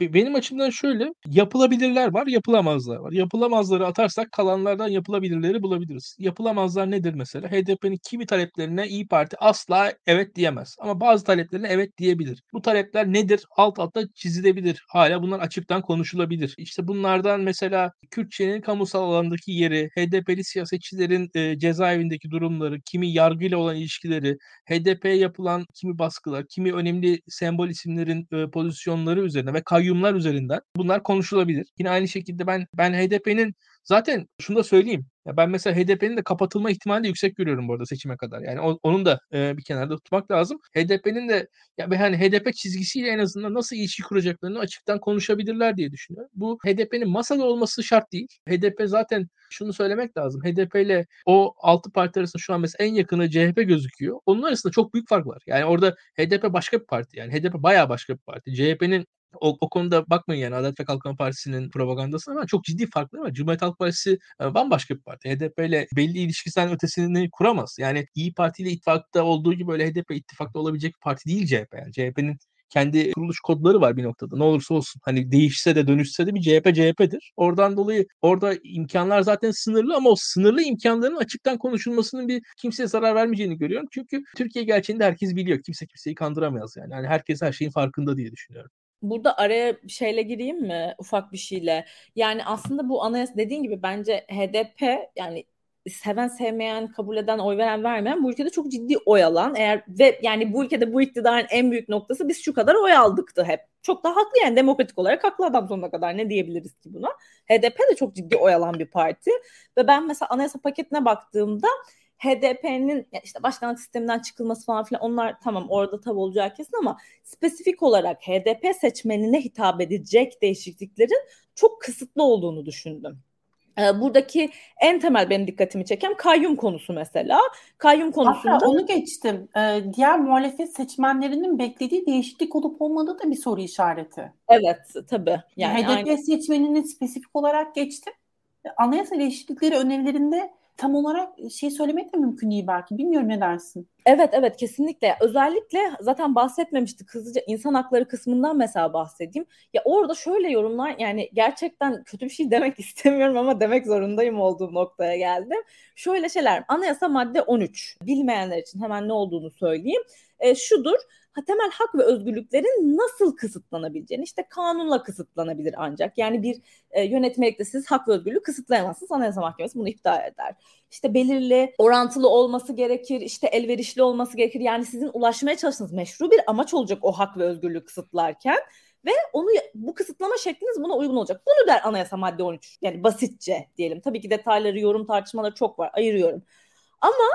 benim açımdan şöyle yapılabilirler var, yapılamazlar var. Yapılamazları atarsak kalanlardan yapılabilirleri bulabiliriz. Yapılamazlar nedir mesela? HDP'nin kimi taleplerine İyi Parti asla evet diyemez. Ama bazı taleplerine evet diyebilir. Bu talepler nedir? Alt alta çizilebilir. Hala bunlar açıktan konuşulabilir. İşte bunlardan mesela Kürtçenin kamusal alandaki yeri, HDP'li siyasetçilerin e, cezaevindeki durumları, kimi yargıyla olan ilişkileri, HDP'ye yapılan kimi baskılar, kimi önemli sembol isimlerin e, pozisyonları üzerine ve kayyum kayyumlar üzerinden bunlar konuşulabilir. Yine aynı şekilde ben ben HDP'nin zaten şunu da söyleyeyim. Ya ben mesela HDP'nin de kapatılma ihtimali de yüksek görüyorum bu arada seçime kadar. Yani o, onun da e, bir kenarda tutmak lazım. HDP'nin de ya hani HDP çizgisiyle en azından nasıl ilişki kuracaklarını açıktan konuşabilirler diye düşünüyorum. Bu HDP'nin masada olması şart değil. HDP zaten şunu söylemek lazım. HDP ile o altı parti arasında şu an mesela en yakını CHP gözüküyor. Onun arasında çok büyük fark var. Yani orada HDP başka bir parti yani. HDP bayağı başka bir parti. CHP'nin o, o konuda bakmayın yani Adalet ve Kalkınma Partisi'nin propagandasına ama çok ciddi farkları var. Cumhuriyet Halk Partisi e, bambaşka bir parti. HDP ile belli ilişkisel ötesini kuramaz. Yani İyi Parti ile ittifakta olduğu gibi öyle HDP ittifakta olabilecek bir parti değil CHP. Yani CHP'nin kendi kuruluş kodları var bir noktada. Ne olursa olsun. Hani değişse de dönüşse de bir CHP CHP'dir. Oradan dolayı orada imkanlar zaten sınırlı ama o sınırlı imkanların açıktan konuşulmasının bir kimseye zarar vermeyeceğini görüyorum. Çünkü Türkiye gerçeğinde herkes biliyor. Kimse kimseyi kandıramaz yani. yani herkes her şeyin farkında diye düşünüyorum. Burada araya şeyle gireyim mi ufak bir şeyle? Yani aslında bu anayasa dediğin gibi bence HDP yani seven sevmeyen kabul eden oy veren vermeyen bu ülkede çok ciddi oy alan eğer ve yani bu ülkede bu iktidarın en büyük noktası biz şu kadar oy aldıktı hep. Çok da haklı yani demokratik olarak haklı adam sonuna kadar ne diyebiliriz ki buna. HDP de çok ciddi oy alan bir parti ve ben mesela anayasa paketine baktığımda HDP'nin işte başkanlık sisteminden çıkılması falan filan onlar tamam orada tabi olacağı kesin ama spesifik olarak HDP seçmenine hitap edecek değişikliklerin çok kısıtlı olduğunu düşündüm. Ee, buradaki en temel benim dikkatimi çeken kayyum konusu mesela. Kayyum konusunda... Hatta onu geçtim. Ee, diğer muhalefet seçmenlerinin beklediği değişiklik olup olmadığı da bir soru işareti. Evet tabii. Yani HDP aynı... seçmeninin spesifik olarak geçtim. Anayasa değişiklikleri önerilerinde tam olarak şey söylemek de mümkün değil belki. Bilmiyorum ne dersin? Evet evet kesinlikle. Özellikle zaten bahsetmemiştik hızlıca insan hakları kısmından mesela bahsedeyim. Ya orada şöyle yorumlar yani gerçekten kötü bir şey demek istemiyorum ama demek zorundayım olduğum noktaya geldim. Şöyle şeyler anayasa madde 13 bilmeyenler için hemen ne olduğunu söyleyeyim. E, şudur temel hak ve özgürlüklerin nasıl kısıtlanabileceğini işte kanunla kısıtlanabilir ancak. Yani bir e, yönetmelikte siz hak ve özgürlüğü kısıtlayamazsınız. Anayasa Mahkemesi bunu iptal eder. İşte belirli orantılı olması gerekir, işte elverişli olması gerekir. Yani sizin ulaşmaya çalıştığınız meşru bir amaç olacak o hak ve özgürlüğü kısıtlarken ve onu bu kısıtlama şekliniz buna uygun olacak. Bunu der anayasa madde 13. Yani basitçe diyelim. Tabii ki detayları, yorum tartışmaları çok var. Ayırıyorum. Ama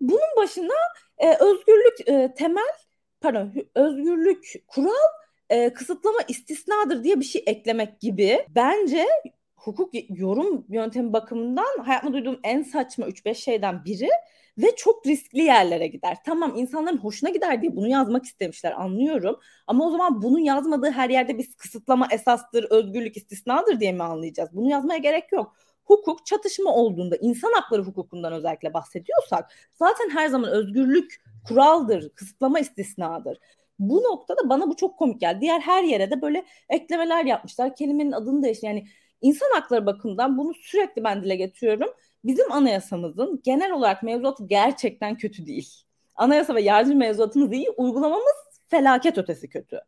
bunun başına e, özgürlük e, temel pardon özgürlük kural e, kısıtlama istisnadır diye bir şey eklemek gibi bence hukuk yorum yöntemi bakımından hayatımda duyduğum en saçma 3-5 şeyden biri ve çok riskli yerlere gider. Tamam insanların hoşuna gider diye bunu yazmak istemişler anlıyorum. Ama o zaman bunun yazmadığı her yerde biz kısıtlama esastır, özgürlük istisnadır diye mi anlayacağız? Bunu yazmaya gerek yok. Hukuk çatışma olduğunda insan hakları hukukundan özellikle bahsediyorsak zaten her zaman özgürlük kuraldır, kısıtlama istisnadır. Bu noktada bana bu çok komik geldi. Diğer her yere de böyle eklemeler yapmışlar. Kelimenin adını değiştir. Yani insan hakları bakımından bunu sürekli ben dile getiriyorum. Bizim anayasamızın genel olarak mevzuatı gerçekten kötü değil. Anayasa ve yargı mevzuatımız iyi, uygulamamız felaket ötesi kötü.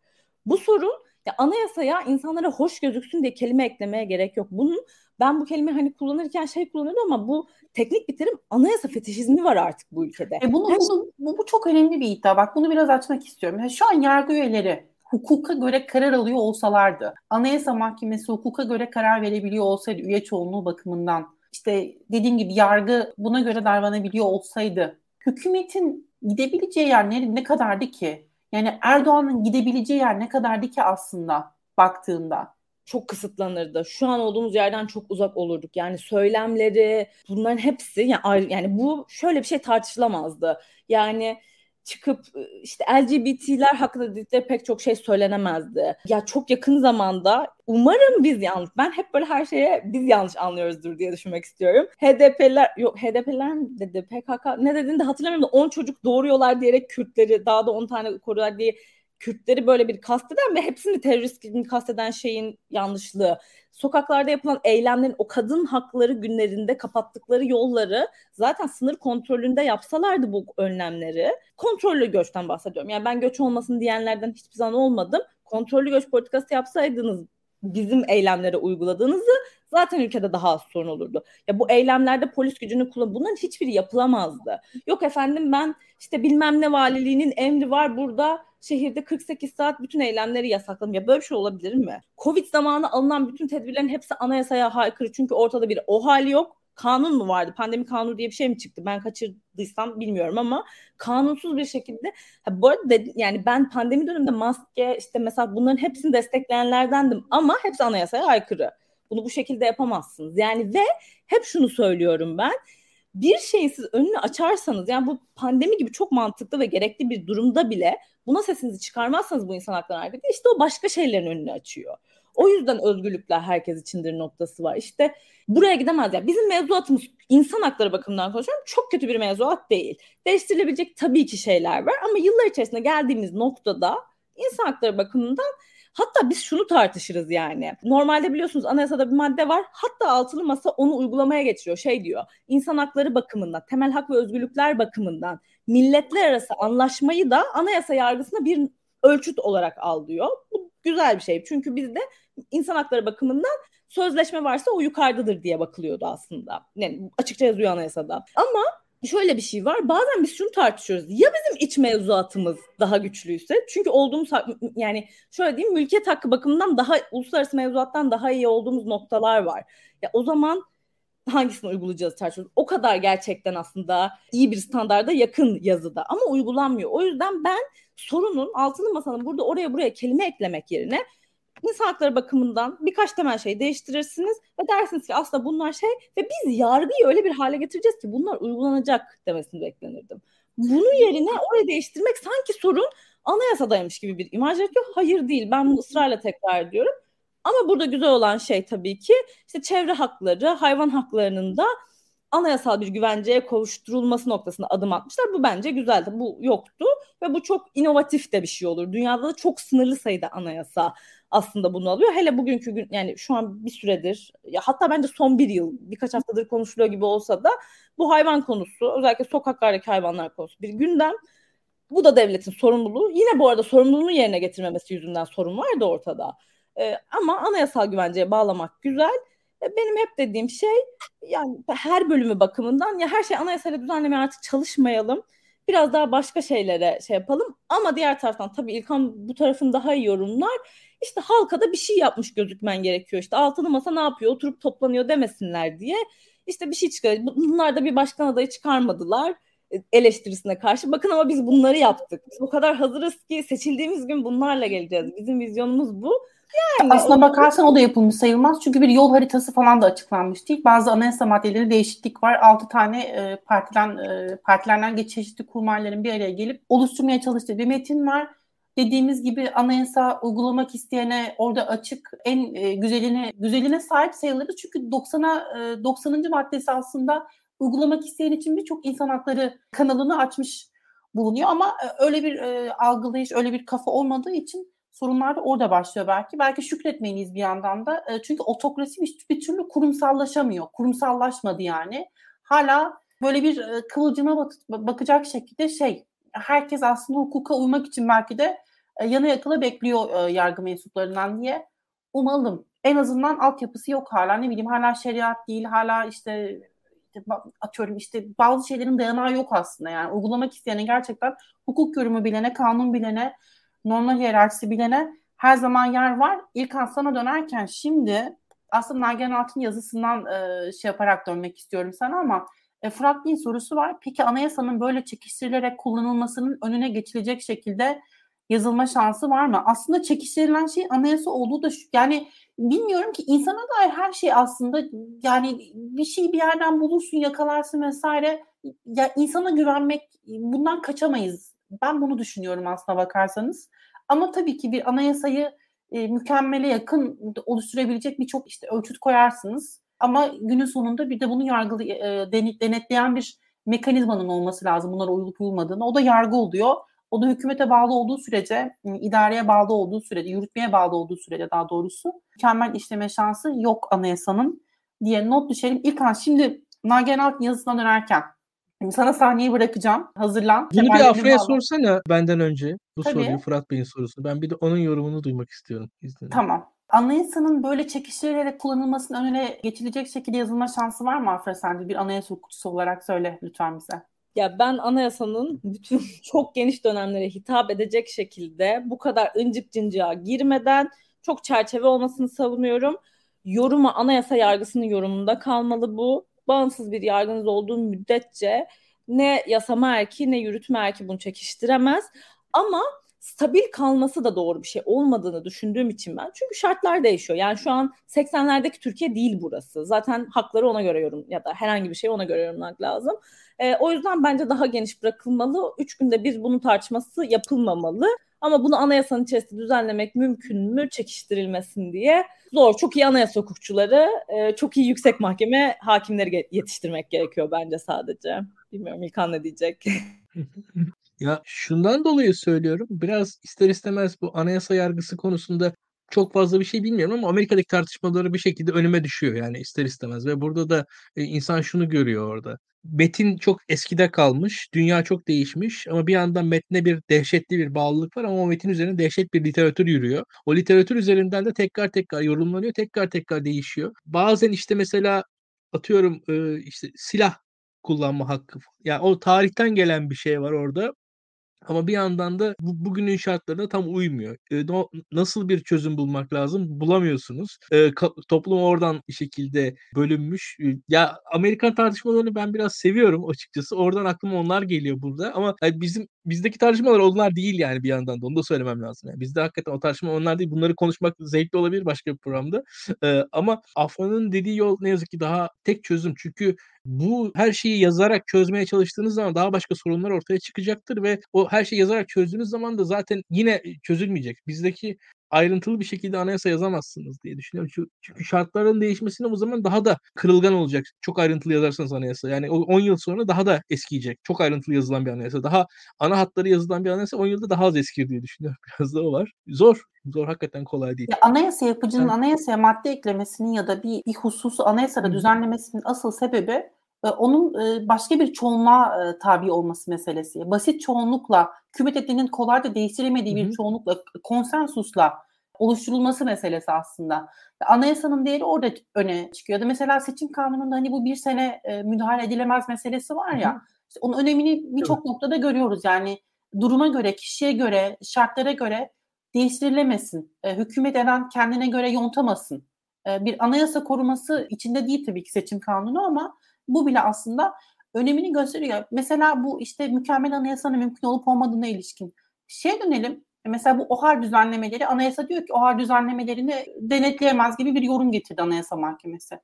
Bu sorun ya anayasaya insanlara hoş gözüksün diye kelime eklemeye gerek yok. Bunun ben bu kelime hani kullanırken şey kullanıyorum ama bu teknik bir terim anayasa fetişizmi var artık bu ülkede. E bunu, bunu, bu, bu çok önemli bir iddia. Bak bunu biraz açmak istiyorum. Yani şu an yargı üyeleri hukuka göre karar alıyor olsalardı, Anayasa Mahkemesi hukuka göre karar verebiliyor olsaydı üye çoğunluğu bakımından, işte dediğim gibi yargı buna göre davranabiliyor olsaydı, hükümetin gidebileceği yer ne, ne kadardı ki? Yani Erdoğan'ın gidebileceği yer ne kadardı ki aslında baktığında? çok kısıtlanırdı. Şu an olduğumuz yerden çok uzak olurduk. Yani söylemleri, bunların hepsi yani, yani bu şöyle bir şey tartışılamazdı. Yani çıkıp işte LGBT'ler hakkında dedikleri pek çok şey söylenemezdi. Ya çok yakın zamanda umarım biz yanlış, ben hep böyle her şeye biz yanlış anlıyoruzdur diye düşünmek istiyorum. HDP'ler, yok HDP'ler mi dedi, PKK ne dediğini de hatırlamıyorum da 10 çocuk doğuruyorlar diyerek Kürtleri daha da 10 tane koruyorlar diye Kürtleri böyle bir kasteden ve hepsini terörist gibi kasteden şeyin yanlışlığı. Sokaklarda yapılan eylemlerin o kadın hakları günlerinde kapattıkları yolları zaten sınır kontrolünde yapsalardı bu önlemleri. Kontrollü göçten bahsediyorum. Yani ben göç olmasın diyenlerden hiçbir zaman olmadım. Kontrollü göç politikası yapsaydınız bizim eylemlere uyguladığınızı zaten ülkede daha az sorun olurdu. Ya bu eylemlerde polis gücünü kullan bunların hiçbiri yapılamazdı. Yok efendim ben işte bilmem ne valiliğinin emri var burada şehirde 48 saat bütün eylemleri yasakladım. Ya böyle bir şey olabilir mi? Covid zamanı alınan bütün tedbirlerin hepsi anayasaya aykırı. Çünkü ortada bir o hali yok. Kanun mu vardı? Pandemi kanunu diye bir şey mi çıktı? Ben kaçırdıysam bilmiyorum ama kanunsuz bir şekilde ha, bu arada dedi, yani ben pandemi döneminde maske işte mesela bunların hepsini destekleyenlerdendim ama hepsi anayasaya aykırı. Bunu bu şekilde yapamazsınız. Yani ve hep şunu söylüyorum ben bir şeyi siz önünü açarsanız yani bu pandemi gibi çok mantıklı ve gerekli bir durumda bile buna sesinizi çıkarmazsanız bu insan hakları hareketi işte o başka şeylerin önünü açıyor. O yüzden özgürlükler herkes içindir noktası var. İşte buraya gidemez ya. Bizim mevzuatımız insan hakları bakımından konuşuyorum. Çok kötü bir mevzuat değil. Değiştirilebilecek tabii ki şeyler var ama yıllar içerisinde geldiğimiz noktada insan hakları bakımından Hatta biz şunu tartışırız yani. Normalde biliyorsunuz anayasada bir madde var. Hatta altılı masa onu uygulamaya geçiriyor. Şey diyor. İnsan hakları bakımından, temel hak ve özgürlükler bakımından milletler arası anlaşmayı da anayasa yargısına bir ölçüt olarak al diyor. Bu güzel bir şey. Çünkü bizde insan hakları bakımından sözleşme varsa o yukarıdadır diye bakılıyordu aslında. Yani açıkça yazıyor anayasada. Ama şöyle bir şey var. Bazen biz şunu tartışıyoruz. Ya bizim iç mevzuatımız daha güçlüyse? Çünkü olduğumuz yani şöyle diyeyim mülkiyet hakkı bakımından daha uluslararası mevzuattan daha iyi olduğumuz noktalar var. Ya o zaman hangisini uygulayacağız tartışıyoruz. O kadar gerçekten aslında iyi bir standarda yakın yazıda ama uygulanmıyor. O yüzden ben sorunun altını masanın burada oraya buraya kelime eklemek yerine insan hakları bakımından birkaç temel şey değiştirirsiniz ve dersiniz ki aslında bunlar şey ve biz yargıyı öyle bir hale getireceğiz ki bunlar uygulanacak demesini beklenirdim. Bunun yerine orayı değiştirmek sanki sorun anayasadaymış gibi bir imaj yaratıyor. Hayır değil. Ben bunu ısrarla tekrar ediyorum. Ama burada güzel olan şey tabii ki işte çevre hakları, hayvan haklarının da anayasal bir güvenceye kavuşturulması noktasında adım atmışlar. Bu bence güzeldi. Bu yoktu ve bu çok inovatif de bir şey olur. Dünyada da çok sınırlı sayıda anayasa aslında bunu alıyor. Hele bugünkü gün yani şu an bir süredir ya hatta bence son bir yıl birkaç haftadır konuşuluyor gibi olsa da bu hayvan konusu özellikle sokaklardaki hayvanlar konusu bir gündem. Bu da devletin sorumluluğu. Yine bu arada sorumluluğunu yerine getirmemesi yüzünden sorun vardı ortada. Ee, ama anayasal güvenceye bağlamak güzel. Ee, benim hep dediğim şey yani her bölümü bakımından ya her şey anayasayla düzenlemeye artık çalışmayalım biraz daha başka şeylere şey yapalım. Ama diğer taraftan tabii İlkan bu tarafın daha iyi yorumlar. İşte halka da bir şey yapmış gözükmen gerekiyor. İşte altılı masa ne yapıyor? Oturup toplanıyor demesinler diye. İşte bir şey çıkar. Bunlar da bir başkan adayı çıkarmadılar e, eleştirisine karşı. Bakın ama biz bunları yaptık. Biz o kadar hazırız ki seçildiğimiz gün bunlarla geleceğiz. Bizim vizyonumuz bu. Yani Aslına bakarsan o da yapılmış sayılmaz. Çünkü bir yol haritası falan da açıklanmış değil. Bazı anayasa maddeleri değişiklik var. Altı tane e, partiden e, partilerden geç çeşitli kurmayların bir araya gelip oluşturmaya çalıştığı bir metin var. Dediğimiz gibi anayasa uygulamak isteyene orada açık en e, güzeline güzeline sahip sayılırız. Çünkü 90'a e, 90. maddesi aslında uygulamak isteyen için birçok insan hakları kanalını açmış bulunuyor ama e, öyle bir e, algılayış, öyle bir kafa olmadığı için sorunlar da orada başlıyor belki. Belki şükretmeliyiz bir yandan da. E, çünkü otokrasi bir, bir türlü kurumsallaşamıyor. Kurumsallaşmadı yani. Hala böyle bir e, kıvılcıma bak, bakacak şekilde şey herkes aslında hukuka uymak için belki de e, yana yakıla bekliyor e, yargı mensuplarından diye umalım. En azından altyapısı yok hala ne bileyim hala şeriat değil hala işte, atıyorum işte bazı şeylerin dayanağı yok aslında yani uygulamak isteyene gerçekten hukuk yorumu bilene kanun bilene normal hiyerarşisi bilene her zaman yer var. İlk sana dönerken şimdi aslında Nagihan Altın yazısından e, şey yaparak dönmek istiyorum sana ama E, Fırat Bey'in sorusu var. Peki anayasanın böyle çekiştirilerek kullanılmasının önüne geçilecek şekilde yazılma şansı var mı? Aslında çekiştirilen şey anayasa olduğu da şu, yani bilmiyorum ki insana dair her şey aslında yani bir şey bir yerden bulursun yakalarsın vesaire ya insana güvenmek bundan kaçamayız. Ben bunu düşünüyorum aslına bakarsanız. Ama tabii ki bir anayasayı e, mükemmele yakın oluşturabilecek birçok işte ölçüt koyarsınız. Ama günün sonunda bir de bunu yargılı e, denetleyen bir mekanizmanın olması lazım bunlara uyulup uyulmadığını. O da yargı oluyor. O da hükümete bağlı olduğu sürece, idareye bağlı olduğu sürece, yürütmeye bağlı olduğu sürece daha doğrusu mükemmel işleme şansı yok anayasanın diye not düşelim. İlk an şimdi Nagihan Altın yazısına dönerken sana sahneyi bırakacağım. Hazırlan. Bunu bir Afra'ya sorsana benden önce. Bu Tabii. soruyu Fırat Bey'in sorusu. Ben bir de onun yorumunu duymak istiyorum. İzninle. Tamam. Anayasanın böyle çekiştirilerek kullanılmasının önüne geçilecek şekilde yazılma şansı var mı Afra sence? Bir anayasa hukukçusu olarak söyle lütfen bize. Ya ben anayasanın bütün çok geniş dönemlere hitap edecek şekilde bu kadar incik cincığa girmeden çok çerçeve olmasını savunuyorum. Yoruma anayasa yargısının yorumunda kalmalı bu. Bağımsız bir yargınız olduğu müddetçe ne yasama erki ne yürütme erki bunu çekiştiremez. Ama stabil kalması da doğru bir şey olmadığını düşündüğüm için ben. Çünkü şartlar değişiyor. Yani şu an 80'lerdeki Türkiye değil burası. Zaten hakları ona göre yorum ya da herhangi bir şey ona göre yorumlamak lazım. E, o yüzden bence daha geniş bırakılmalı. Üç günde bir bunun tartışması yapılmamalı. Ama bunu anayasanın içerisinde düzenlemek mümkün mü çekiştirilmesin diye zor. Çok iyi anayasa hukukçuları, e, çok iyi yüksek mahkeme hakimleri yetiştirmek gerekiyor bence sadece. Bilmiyorum İlkan ne diyecek? Ya şundan dolayı söylüyorum. Biraz ister istemez bu anayasa yargısı konusunda çok fazla bir şey bilmiyorum ama Amerika'daki tartışmaları bir şekilde önüme düşüyor yani ister istemez ve burada da e, insan şunu görüyor orada. Metin çok eskide kalmış, dünya çok değişmiş ama bir yandan metne bir dehşetli bir bağlılık var ama o metin üzerine dehşet bir literatür yürüyor. O literatür üzerinden de tekrar tekrar yorumlanıyor, tekrar tekrar değişiyor. Bazen işte mesela atıyorum işte silah kullanma hakkı. Yani o tarihten gelen bir şey var orada. Ama bir yandan da bu, bugünün şartlarına tam uymuyor. E, no, nasıl bir çözüm bulmak lazım? Bulamıyorsunuz. E, ka- toplum oradan bir şekilde bölünmüş. E, ya Amerikan tartışmalarını ben biraz seviyorum açıkçası. Oradan aklıma onlar geliyor burada. Ama yani bizim bizdeki tartışmalar onlar değil yani bir yandan da onu da söylemem lazım. Yani bizde hakikaten o tartışma onlar değil. Bunları konuşmak zevkli olabilir başka bir programda. E, ama Afra'nın dediği yol ne yazık ki daha tek çözüm. Çünkü bu her şeyi yazarak çözmeye çalıştığınız zaman daha başka sorunlar ortaya çıkacaktır ve o her şeyi yazarak çözdüğünüz zaman da zaten yine çözülmeyecek. Bizdeki ayrıntılı bir şekilde anayasa yazamazsınız diye düşünüyorum. Çünkü şartların değişmesine o zaman daha da kırılgan olacak. Çok ayrıntılı yazarsanız anayasa. Yani 10 yıl sonra daha da eskiyecek. Çok ayrıntılı yazılan bir anayasa. Daha ana hatları yazılan bir anayasa 10 yılda daha az eskir diye düşünüyorum. Biraz da o var. Zor. Zor hakikaten kolay değil. Ya anayasa yapıcının evet. anayasaya madde eklemesinin ya da bir, bir hususu anayasada düzenlemesinin asıl sebebi e, onun e, başka bir çoğunluğa e, tabi olması meselesi. Basit çoğunlukla, hükümet kolayca değiştiremediği bir çoğunlukla, konsensusla oluşturulması meselesi aslında. Anayasanın değeri orada öne çıkıyor. Da mesela seçim kanununda hani bu bir sene müdahale edilemez meselesi var ya. işte onun önemini birçok noktada görüyoruz. Yani duruma göre, kişiye göre, şartlara göre değiştirilemesin. hükümet eden kendine göre yontamasın. bir anayasa koruması içinde değil tabii ki seçim kanunu ama bu bile aslında önemini gösteriyor. Mesela bu işte mükemmel anayasanın mümkün olup olmadığına ilişkin. Şeye dönelim. Mesela bu OHAR düzenlemeleri, anayasa diyor ki OHAR düzenlemelerini denetleyemez gibi bir yorum getirdi Anayasa Mahkemesi.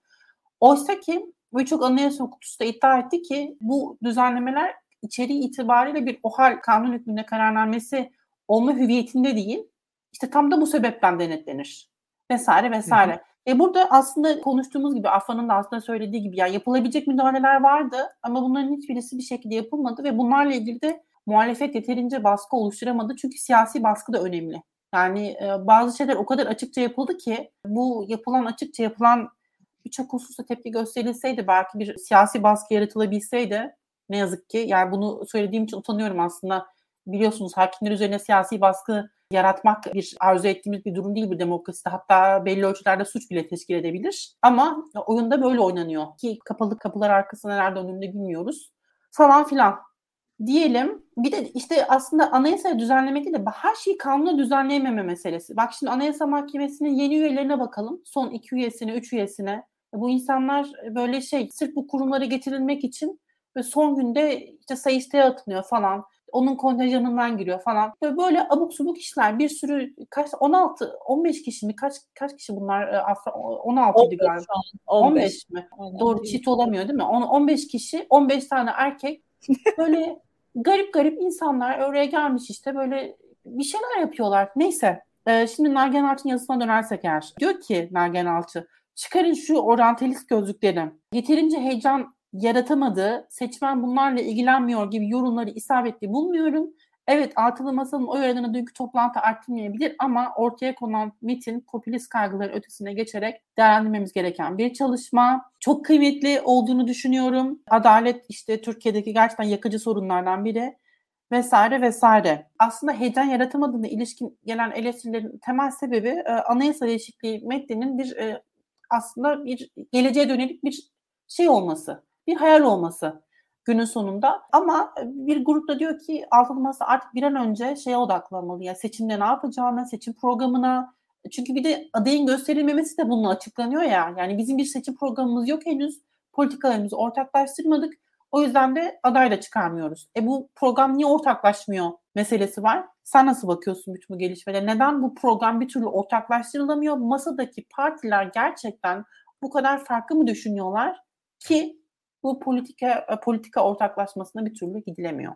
Oysa ki birçok anayasa hukukçusu da iddia etti ki bu düzenlemeler içeriği itibariyle bir OHAR kanun hükmünde kararnamesi olma hüviyetinde değil. İşte tam da bu sebepten denetlenir. Vesaire vesaire. Hı hı. E burada aslında konuştuğumuz gibi Afa'nın da aslında söylediği gibi yani yapılabilecek müdahaleler vardı ama bunların hiçbirisi bir şekilde yapılmadı ve bunlarla ilgili de muhalefet yeterince baskı oluşturamadı çünkü siyasi baskı da önemli. Yani e, bazı şeyler o kadar açıkça yapıldı ki bu yapılan açıkça yapılan birçok hususta tepki gösterilseydi belki bir siyasi baskı yaratılabilseydi ne yazık ki yani bunu söylediğim için utanıyorum aslında biliyorsunuz hakimler üzerine siyasi baskı yaratmak bir arzu ettiğimiz bir durum değil bir demokraside. Hatta belli ölçülerde suç bile teşkil edebilir. Ama oyunda böyle oynanıyor ki kapalı kapılar arkasında nerede önünde bilmiyoruz. Falan filan diyelim. Bir de işte aslında anayasa düzenleme değil de her şeyi kanuna düzenleyememe meselesi. Bak şimdi Anayasa Mahkemesi'nin yeni üyelerine bakalım. Son iki üyesine, üç üyesine. Bu insanlar böyle şey sırf bu kurumlara getirilmek için ve son günde işte sayıştaya atılıyor falan. Onun kontenjanından giriyor falan. Böyle, böyle abuk subuk işler. Bir sürü kaç 16 15 kişi mi? Kaç kaç kişi bunlar? E, Afra 16 idi galiba. 15, 15 mi? Aynen. Doğru çift olamıyor değil mi? 15 kişi, 15 tane erkek böyle garip garip insanlar oraya gelmiş işte böyle bir şeyler yapıyorlar. Neyse. Ee, şimdi Nagihan Alçı'nın yazısına dönersek eğer. Diyor ki Nagihan Alçı çıkarın şu oryantalist gözlükleri. Yeterince heyecan yaratamadı, seçmen bunlarla ilgilenmiyor gibi yorumları isabetli bulmuyorum. Evet altılı masanın o oranını dünkü toplantı arttırmayabilir ama ortaya konan metin popülist kaygıların ötesine geçerek değerlendirmemiz gereken bir çalışma. Çok kıymetli olduğunu düşünüyorum. Adalet işte Türkiye'deki gerçekten yakıcı sorunlardan biri vesaire vesaire. Aslında heyecan yaratamadığına ilişkin gelen eleştirilerin temel sebebi e, anayasa değişikliği metninin bir e, aslında bir geleceğe dönelik bir şey olması, bir hayal olması günün sonunda. Ama bir grup da diyor ki altılı masa artık bir an önce şeye odaklanmalı. Yani seçimde ne yapacağına, seçim programına. Çünkü bir de adayın gösterilmemesi de bununla açıklanıyor ya. Yani bizim bir seçim programımız yok henüz. Politikalarımızı ortaklaştırmadık. O yüzden de aday da çıkarmıyoruz. E bu program niye ortaklaşmıyor meselesi var. Sen nasıl bakıyorsun bütün bu gelişmelere? Neden bu program bir türlü ortaklaştırılamıyor? Masadaki partiler gerçekten bu kadar farklı mı düşünüyorlar ki bu politika e, politika ortaklaşmasına bir türlü gidilemiyor.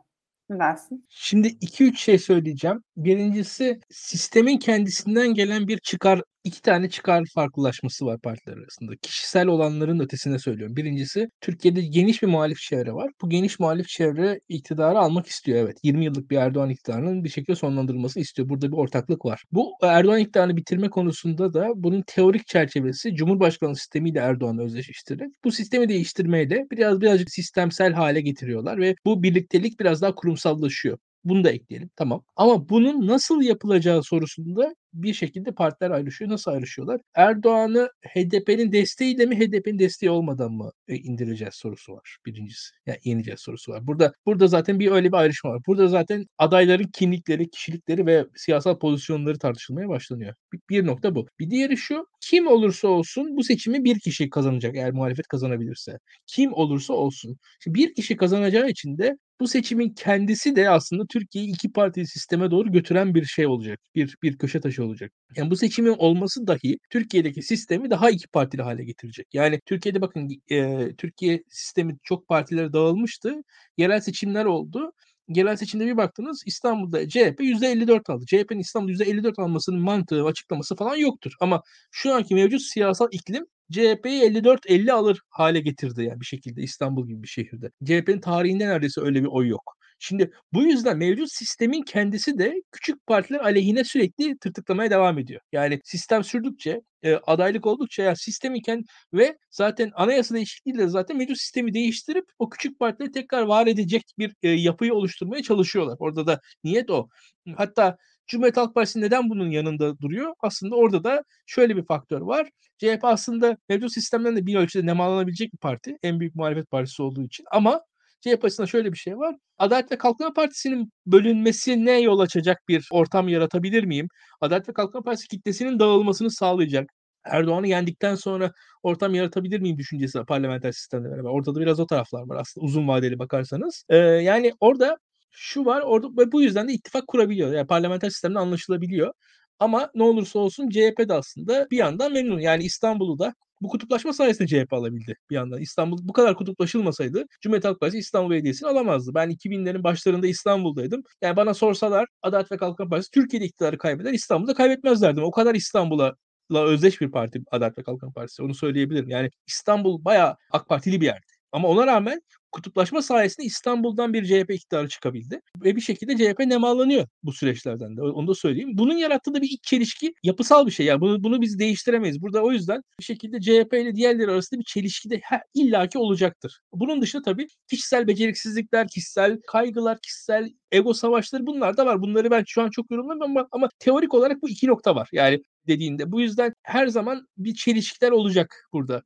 Ne dersin? Şimdi 2-3 şey söyleyeceğim. Birincisi sistemin kendisinden gelen bir çıkar iki tane çıkar farklılaşması var partiler arasında. Kişisel olanların ötesine söylüyorum. Birincisi Türkiye'de geniş bir muhalif çevre var. Bu geniş muhalif çevre iktidarı almak istiyor evet. 20 yıllık bir Erdoğan iktidarının bir şekilde sonlandırılmasını istiyor. Burada bir ortaklık var. Bu Erdoğan iktidarını bitirme konusunda da bunun teorik çerçevesi Cumhurbaşkanlığı sistemiyle Erdoğan'ı özdeşleştirerek bu sistemi değiştirmeyle biraz birazcık sistemsel hale getiriyorlar ve bu birliktelik biraz daha kurumsallaşıyor. Bunu da ekleyelim. Tamam. Ama bunun nasıl yapılacağı sorusunda bir şekilde partiler ayrışıyor. Nasıl ayrışıyorlar? Erdoğan'ı HDP'nin desteğiyle mi HDP'nin desteği olmadan mı e, indireceğiz sorusu var birincisi. Yani yeneceğiz sorusu var. Burada burada zaten bir öyle bir ayrışma var. Burada zaten adayların kimlikleri, kişilikleri ve siyasal pozisyonları tartışılmaya başlanıyor. Bir, bir nokta bu. Bir diğeri şu. Kim olursa olsun bu seçimi bir kişi kazanacak eğer muhalefet kazanabilirse. Kim olursa olsun. Şimdi bir kişi kazanacağı için de bu seçimin kendisi de aslında Türkiye'yi iki parti sisteme doğru götüren bir şey olacak. Bir bir köşe taşı olacak. Yani bu seçimin olması dahi Türkiye'deki sistemi daha iki partili hale getirecek. Yani Türkiye'de bakın e, Türkiye sistemi çok partilere dağılmıştı. Yerel seçimler oldu genel seçimde bir baktınız İstanbul'da CHP %54 aldı. CHP'nin İstanbul'da %54 almasının mantığı, açıklaması falan yoktur. Ama şu anki mevcut siyasal iklim CHP'yi 54-50 alır hale getirdi yani bir şekilde İstanbul gibi bir şehirde. CHP'nin tarihinde neredeyse öyle bir oy yok. Şimdi bu yüzden mevcut sistemin kendisi de küçük partiler aleyhine sürekli tırtıklamaya devam ediyor. Yani sistem sürdükçe, e, adaylık oldukça ya sistem iken ve zaten anayasa değişikliği de zaten mevcut sistemi değiştirip o küçük partileri tekrar var edecek bir e, yapıyı oluşturmaya çalışıyorlar. Orada da niyet o. Hatta Cumhuriyet Halk Partisi neden bunun yanında duruyor? Aslında orada da şöyle bir faktör var. CHP aslında mevcut sistemden de bir ölçüde nemalanabilecek bir parti. En büyük muhalefet partisi olduğu için. Ama CHP açısından şöyle bir şey var. Adalet ve Kalkınma Partisi'nin bölünmesine yol açacak bir ortam yaratabilir miyim? Adalet ve Kalkınma Partisi kitlesinin dağılmasını sağlayacak. Erdoğan'ı yendikten sonra ortam yaratabilir miyim düşüncesi var parlamenter sistemle beraber. Ortada biraz o taraflar var aslında uzun vadeli bakarsanız. Ee, yani orada şu var orada ve bu yüzden de ittifak kurabiliyor. Yani parlamenter sistemde anlaşılabiliyor. Ama ne olursa olsun CHP de aslında bir yandan memnun. Yani İstanbul'u da bu kutuplaşma sayesinde CHP alabildi bir yandan. İstanbul bu kadar kutuplaşılmasaydı Cumhuriyet Halk Partisi İstanbul Belediyesi'ni alamazdı. Ben 2000'lerin başlarında İstanbul'daydım. Yani bana sorsalar Adalet ve Kalkınma Partisi Türkiye'de iktidarı kaybeder İstanbul'da kaybetmezlerdim. O kadar İstanbul'a la özdeş bir parti Adalet ve Kalkınma Partisi. Onu söyleyebilirim. Yani İstanbul bayağı AK Partili bir yerdi. Ama ona rağmen kutuplaşma sayesinde İstanbul'dan bir CHP iktidarı çıkabildi. Ve bir şekilde CHP nemalanıyor bu süreçlerden de. Onu da söyleyeyim. Bunun yarattığı da bir iç çelişki yapısal bir şey. Yani bunu, bunu biz değiştiremeyiz. Burada o yüzden bir şekilde CHP ile diğerleri arasında bir çelişki de her, illaki olacaktır. Bunun dışında tabii kişisel beceriksizlikler, kişisel kaygılar, kişisel ego savaşları bunlar da var. Bunları ben şu an çok yorumlamıyorum ama, ama teorik olarak bu iki nokta var. Yani dediğinde. Bu yüzden her zaman bir çelişkiler olacak burada.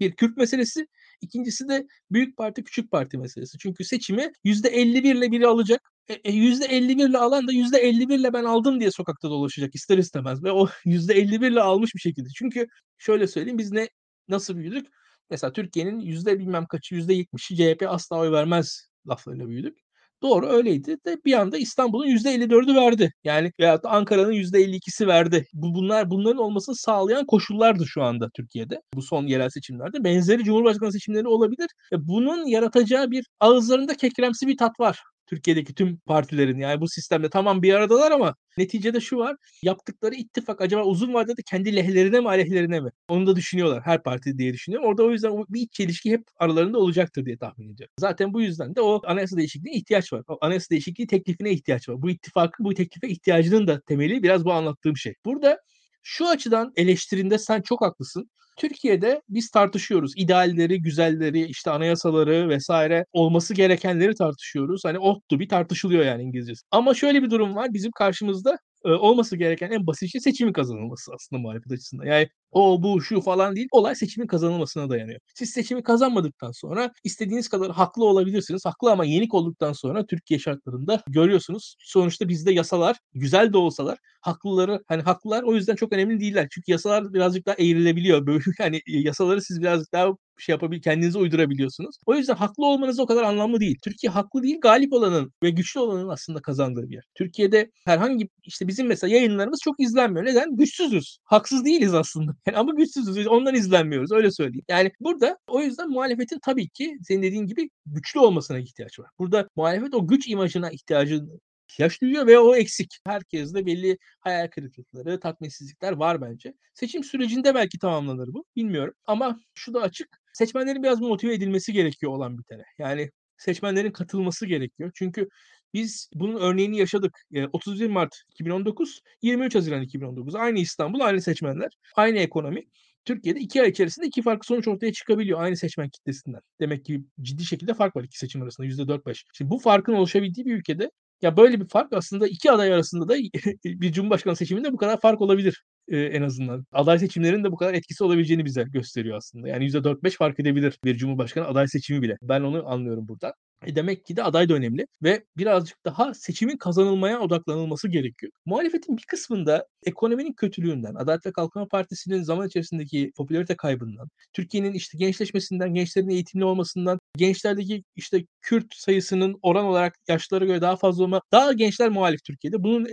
Bir Kürt meselesi, İkincisi de büyük parti küçük parti meselesi. Çünkü seçimi %51 ile biri alacak. E, e, %51 ile alan da %51 ile ben aldım diye sokakta dolaşacak ister istemez. Ve o %51 ile almış bir şekilde. Çünkü şöyle söyleyeyim biz ne nasıl büyüdük? Mesela Türkiye'nin yüzde bilmem kaçı yüzde yetmişi CHP asla oy vermez laflarıyla büyüdük. Doğru öyleydi de bir anda İstanbul'un %54'ü verdi. Yani veyahut Ankara'nın %52'si verdi. Bu bunlar bunların olmasını sağlayan koşullardı şu anda Türkiye'de. Bu son yerel seçimlerde. Benzeri Cumhurbaşkanı seçimleri olabilir. E bunun yaratacağı bir ağızlarında kekremsi bir tat var. Türkiye'deki tüm partilerin yani bu sistemde tamam bir aradalar ama neticede şu var. Yaptıkları ittifak acaba uzun vadede kendi lehlerine mi aleyhlerine mi? Onu da düşünüyorlar her parti diye düşünüyorum. Orada o yüzden bir iç çelişki hep aralarında olacaktır diye tahmin ediyorum. Zaten bu yüzden de o anayasa değişikliğine ihtiyaç var. O anayasa değişikliği teklifine ihtiyaç var. Bu ittifakın bu teklife ihtiyacının da temeli biraz bu anlattığım şey. Burada şu açıdan eleştirinde sen çok haklısın. Türkiye'de biz tartışıyoruz. İdealleri, güzelleri, işte anayasaları vesaire olması gerekenleri tartışıyoruz. Hani ottu bir tartışılıyor yani İngilizcesi. Ama şöyle bir durum var. Bizim karşımızda e, olması gereken en basit şey seçimin kazanılması aslında muhalefet açısından. Yani o bu şu falan değil. Olay seçimin kazanılmasına dayanıyor. Siz seçimi kazanmadıktan sonra istediğiniz kadar haklı olabilirsiniz. Haklı ama yenik olduktan sonra Türkiye şartlarında görüyorsunuz. Sonuçta bizde yasalar güzel de olsalar haklıları hani haklılar o yüzden çok önemli değiller. Çünkü yasalar birazcık daha eğrilebiliyor. Böyle yani yasaları siz birazcık daha şey yapabilir, kendinize uydurabiliyorsunuz. O yüzden haklı olmanız o kadar anlamlı değil. Türkiye haklı değil, galip olanın ve güçlü olanın aslında kazandığı bir yer. Türkiye'de herhangi işte bizim mesela yayınlarımız çok izlenmiyor. Neden? Güçsüzüz. Haksız değiliz aslında. Yani ama güçsüzüz. Ondan izlenmiyoruz. Öyle söyleyeyim. Yani burada o yüzden muhalefetin tabii ki senin dediğin gibi güçlü olmasına ihtiyaç var. Burada muhalefet o güç imajına ihtiyacı ihtiyaç duyuyor ve o eksik. Herkeste belli hayal kırıklıkları, tatminsizlikler var bence. Seçim sürecinde belki tamamlanır bu. Bilmiyorum. Ama şu da açık. Seçmenlerin biraz motive edilmesi gerekiyor olan bir tane. Yani seçmenlerin katılması gerekiyor. Çünkü biz bunun örneğini yaşadık. 31 Mart 2019, 23 Haziran 2019. Aynı İstanbul, aynı seçmenler, aynı ekonomi. Türkiye'de iki ay içerisinde iki farklı sonuç ortaya çıkabiliyor aynı seçmen kitlesinden. Demek ki ciddi şekilde fark var iki seçim arasında %4-5. Şimdi bu farkın oluşabildiği bir ülkede ya böyle bir fark aslında iki aday arasında da bir cumhurbaşkanı seçiminde bu kadar fark olabilir e, en azından. Aday seçimlerinin de bu kadar etkisi olabileceğini bize gösteriyor aslında. Yani %4-5 fark edebilir bir cumhurbaşkanı aday seçimi bile. Ben onu anlıyorum burada. E demek ki de aday da önemli ve birazcık daha seçimin kazanılmaya odaklanılması gerekiyor. Muhalefetin bir kısmında ekonominin kötülüğünden, Adalet ve Kalkınma Partisi'nin zaman içerisindeki popülarite kaybından, Türkiye'nin işte gençleşmesinden, gençlerin eğitimli olmasından, gençlerdeki işte Kürt sayısının oran olarak yaşlılara göre daha fazla olma, daha gençler muhalif Türkiye'de. Bunun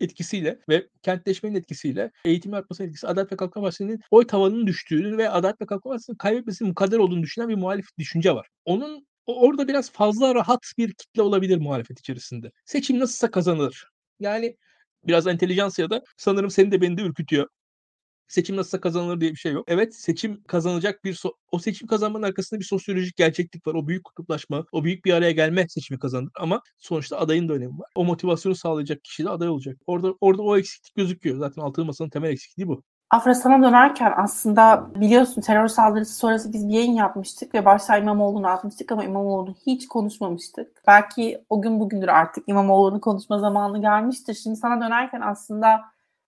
etkisiyle ve kentleşmenin etkisiyle eğitim artmasının etkisi Adalet ve Kalkınma Partisi'nin oy tavanının düştüğünü ve Adalet ve Kalkınma Partisi'nin kaybetmesinin mukadder olduğunu düşünen bir muhalif düşünce var. Onun orada biraz fazla rahat bir kitle olabilir muhalefet içerisinde. Seçim nasılsa kazanılır. Yani biraz entelijansiya da sanırım seni de beni de ürkütüyor. Seçim nasılsa kazanılır diye bir şey yok. Evet seçim kazanacak bir so- o seçim kazanmanın arkasında bir sosyolojik gerçeklik var. O büyük kutuplaşma, o büyük bir araya gelme seçimi kazanır ama sonuçta adayın da önemi var. O motivasyonu sağlayacak kişi de aday olacak. Orada orada o eksiklik gözüküyor. Zaten altılı masanın temel eksikliği bu. Afra sana dönerken aslında biliyorsun terör saldırısı sonrası biz bir yayın yapmıştık ve başta İmamoğlu'nu atmıştık ama İmamoğlu'nu hiç konuşmamıştık. Belki o gün bugündür artık İmamoğlu'nu konuşma zamanı gelmiştir. Şimdi sana dönerken aslında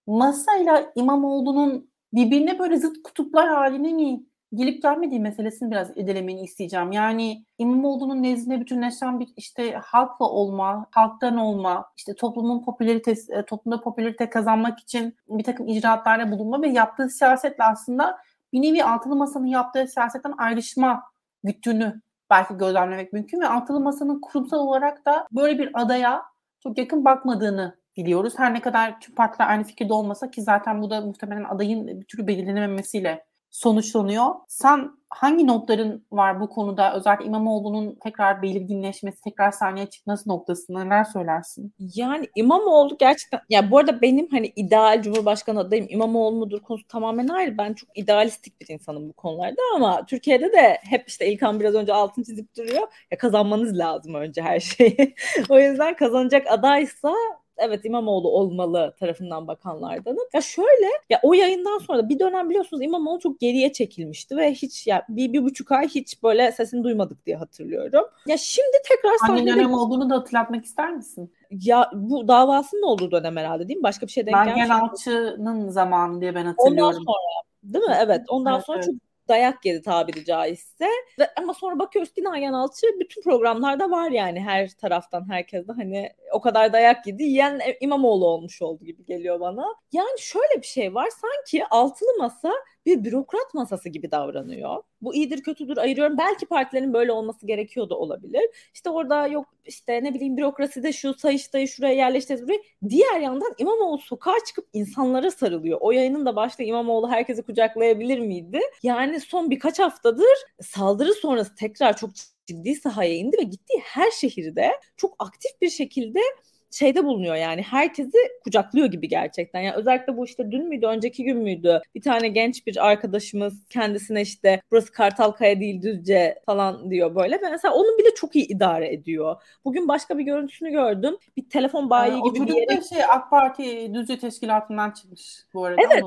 masayla İmamoğlu'nun birbirine böyle zıt kutuplar haline mi gelip gelmediği meselesini biraz edelemeni isteyeceğim. Yani İmamoğlu'nun nezdinde bütünleşen bir işte halkla olma, halktan olma, işte toplumun popülaritesi, e, toplumda popülarite kazanmak için bir takım icraatlarda bulunma ve yaptığı siyasetle aslında bir nevi altılı masanın yaptığı siyasetten ayrışma güttüğünü belki gözlemlemek mümkün ve altılı masanın kurumsal olarak da böyle bir adaya çok yakın bakmadığını biliyoruz. Her ne kadar tüm partiler aynı fikirde olmasa ki zaten bu da muhtemelen adayın bir türlü belirlenememesiyle sonuçlanıyor. Sen hangi notların var bu konuda? Özellikle İmamoğlu'nun tekrar belirginleşmesi, tekrar sahneye çıkması noktasında neler söylersin? Yani İmamoğlu gerçekten ya bu arada benim hani ideal Cumhurbaşkanı adayım İmamoğlu mudur konusu tamamen ayrı. Ben çok idealistik bir insanım bu konularda ama Türkiye'de de hep işte İlkan biraz önce altın çizip duruyor. Ya kazanmanız lazım önce her şeyi. o yüzden kazanacak adaysa evet İmamoğlu olmalı tarafından bakanlardanım. Ya şöyle ya o yayından sonra da bir dönem biliyorsunuz İmamoğlu çok geriye çekilmişti ve hiç ya bir, bir buçuk ay hiç böyle sesini duymadık diye hatırlıyorum. Ya şimdi tekrar Hangi sahnede... dönem olduğunu da hatırlatmak ister misin? Ya bu davasının olduğu dönem herhalde değil mi? Başka bir şey denk gelmiş. Nagihan Alçı'nın zamanı diye ben hatırlıyorum. Ondan sonra değil mi? Evet. Ondan evet, sonra evet. çok dayak yedi tabiri caizse. Ve, ama sonra bakıyoruz ki Nagihan Alçı bütün programlarda var yani her taraftan herkes de hani o kadar dayak yedi yiyen İmamoğlu olmuş oldu gibi geliyor bana. Yani şöyle bir şey var sanki altılı masa bir bürokrat masası gibi davranıyor. Bu iyidir kötüdür ayırıyorum. Belki partilerin böyle olması gerekiyor da olabilir. İşte orada yok işte ne bileyim bürokraside şu sayıştayı şuraya yerleştiririz buraya. Diğer yandan İmamoğlu sokağa çıkıp insanlara sarılıyor. O yayının da başta İmamoğlu herkesi kucaklayabilir miydi? Yani son birkaç haftadır saldırı sonrası tekrar çok ciddi sahaya indi ve gittiği her şehirde çok aktif bir şekilde şeyde bulunuyor yani herkesi kucaklıyor gibi gerçekten. Yani özellikle bu işte dün müydü önceki gün müydü bir tane genç bir arkadaşımız kendisine işte burası Kartalkaya değil Düzce falan diyor böyle. Ve mesela onu bile çok iyi idare ediyor. Bugün başka bir görüntüsünü gördüm. Bir telefon bayi yani gibi bir yere. şey AK Parti Düzce Teşkilatı'ndan çıkmış bu arada. Evet.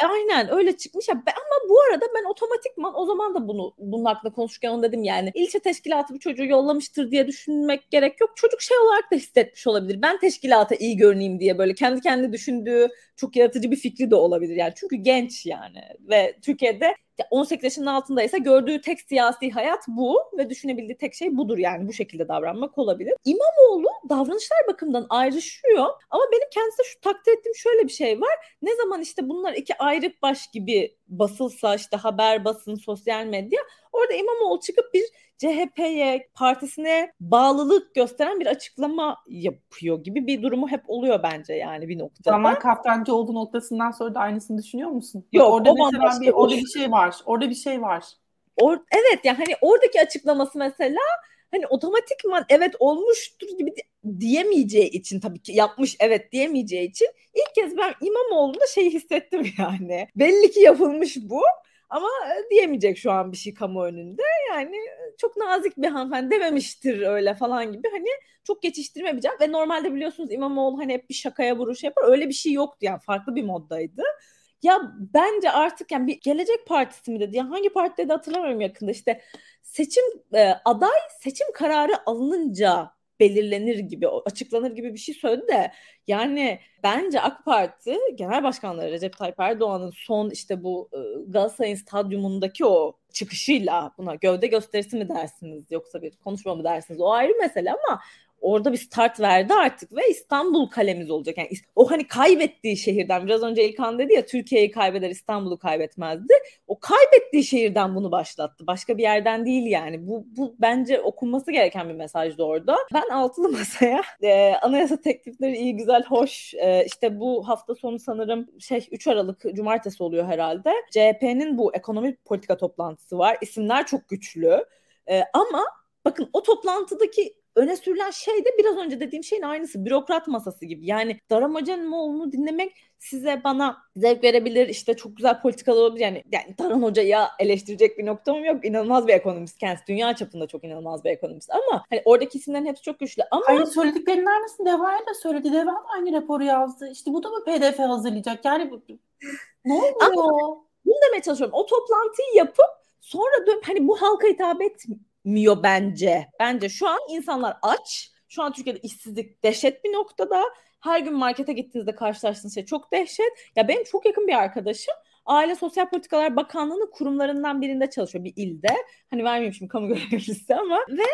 Aynen öyle çıkmış ya. Ama bu arada ben otomatikman o zaman da bunu bunun hakkında konuşurken onu dedim yani. ilçe teşkilatı bir çocuğu yollamıştır diye düşünmek gerek yok. Çocuk şey olarak da hissetmiş olabilir. Ben teşkilata iyi görüneyim diye böyle kendi kendi düşündüğü çok yaratıcı bir fikri de olabilir yani. Çünkü genç yani ve Türkiye'de 18 yaşının altındaysa gördüğü tek siyasi hayat bu ve düşünebildiği tek şey budur yani bu şekilde davranmak olabilir. İmamoğlu davranışlar bakımından ayrışıyor ama benim kendisine şu takdir ettiğim şöyle bir şey var. Ne zaman işte bunlar iki ayrı baş gibi basılsa işte haber basın, sosyal medya orada İmamoğlu çıkıp bir CHP'ye, partisine bağlılık gösteren bir açıklama yapıyor gibi bir durumu hep oluyor bence yani bir noktada. Zaman Kaftancı olduğu noktasından sonra da aynısını düşünüyor musun? Yok, orada mesela bir, orada bir şey var. Orada bir şey var. Or, evet yani hani oradaki açıklaması mesela hani otomatikman evet olmuştur gibi diyemeyeceği için tabii ki yapmış evet diyemeyeceği için ilk kez ben İmamoğlu'nda şeyi hissettim yani. Belli ki yapılmış bu ama diyemeyecek şu an bir şey kamu önünde. Yani çok nazik bir hanımefendi dememiştir öyle falan gibi. Hani çok geçiştirmeyeceğim. Ve normalde biliyorsunuz İmamoğlu hani hep bir şakaya vuruş yapar. Öyle bir şey yoktu yani farklı bir moddaydı. Ya bence artık yani bir Gelecek Partisi mi dedi? Yani hangi partide de hatırlamıyorum yakında. işte seçim e, aday seçim kararı alınınca belirlenir gibi, açıklanır gibi bir şey söyledi de yani bence AK Parti Genel Başkanları Recep Tayyip Erdoğan'ın son işte bu e, Galatasaray'ın stadyumundaki o çıkışıyla buna gövde gösterisi mi dersiniz yoksa bir konuşma mı dersiniz o ayrı mesele ama orada bir start verdi artık ve İstanbul kalemiz olacak. Yani o hani kaybettiği şehirden biraz önce İlkan dedi ya Türkiye'yi kaybeder İstanbul'u kaybetmezdi. O kaybettiği şehirden bunu başlattı. Başka bir yerden değil yani. Bu, bu bence okunması gereken bir mesajdı orada. Ben altılı masaya e, anayasa teklifleri iyi güzel hoş e, işte bu hafta sonu sanırım şey 3 Aralık cumartesi oluyor herhalde. CHP'nin bu ekonomi politika toplantısı var. İsimler çok güçlü. E, ama bakın o toplantıdaki öne sürülen şey de biraz önce dediğim şeyin aynısı. Bürokrat masası gibi. Yani Daram Hoca'nın dinlemek size bana zevk verebilir. İşte çok güzel politikalar olabilir. Yani, yani Daran Hoca'ya eleştirecek bir noktam yok. İnanılmaz bir ekonomist. Kendisi dünya çapında çok inanılmaz bir ekonomist. Ama hani oradaki isimlerin hepsi çok güçlü. Ama Hayır söylediklerinin aynısını Deva'ya da söyledi. Deva da aynı raporu yazdı. İşte bu da mı pdf hazırlayacak? Yani bu, ne oluyor? Ama bunu demeye çalışıyorum. O toplantıyı yapıp sonra dön hani bu halka hitap etmiyor miyor bence. Bence şu an insanlar aç. Şu an Türkiye'de işsizlik dehşet bir noktada. Her gün markete gittiğinizde karşılaştığınız şey çok dehşet. Ya benim çok yakın bir arkadaşım Aile Sosyal Politikalar Bakanlığı'nın kurumlarından birinde çalışıyor bir ilde. Hani vermeyeyim şimdi kamu görevlisi ama ve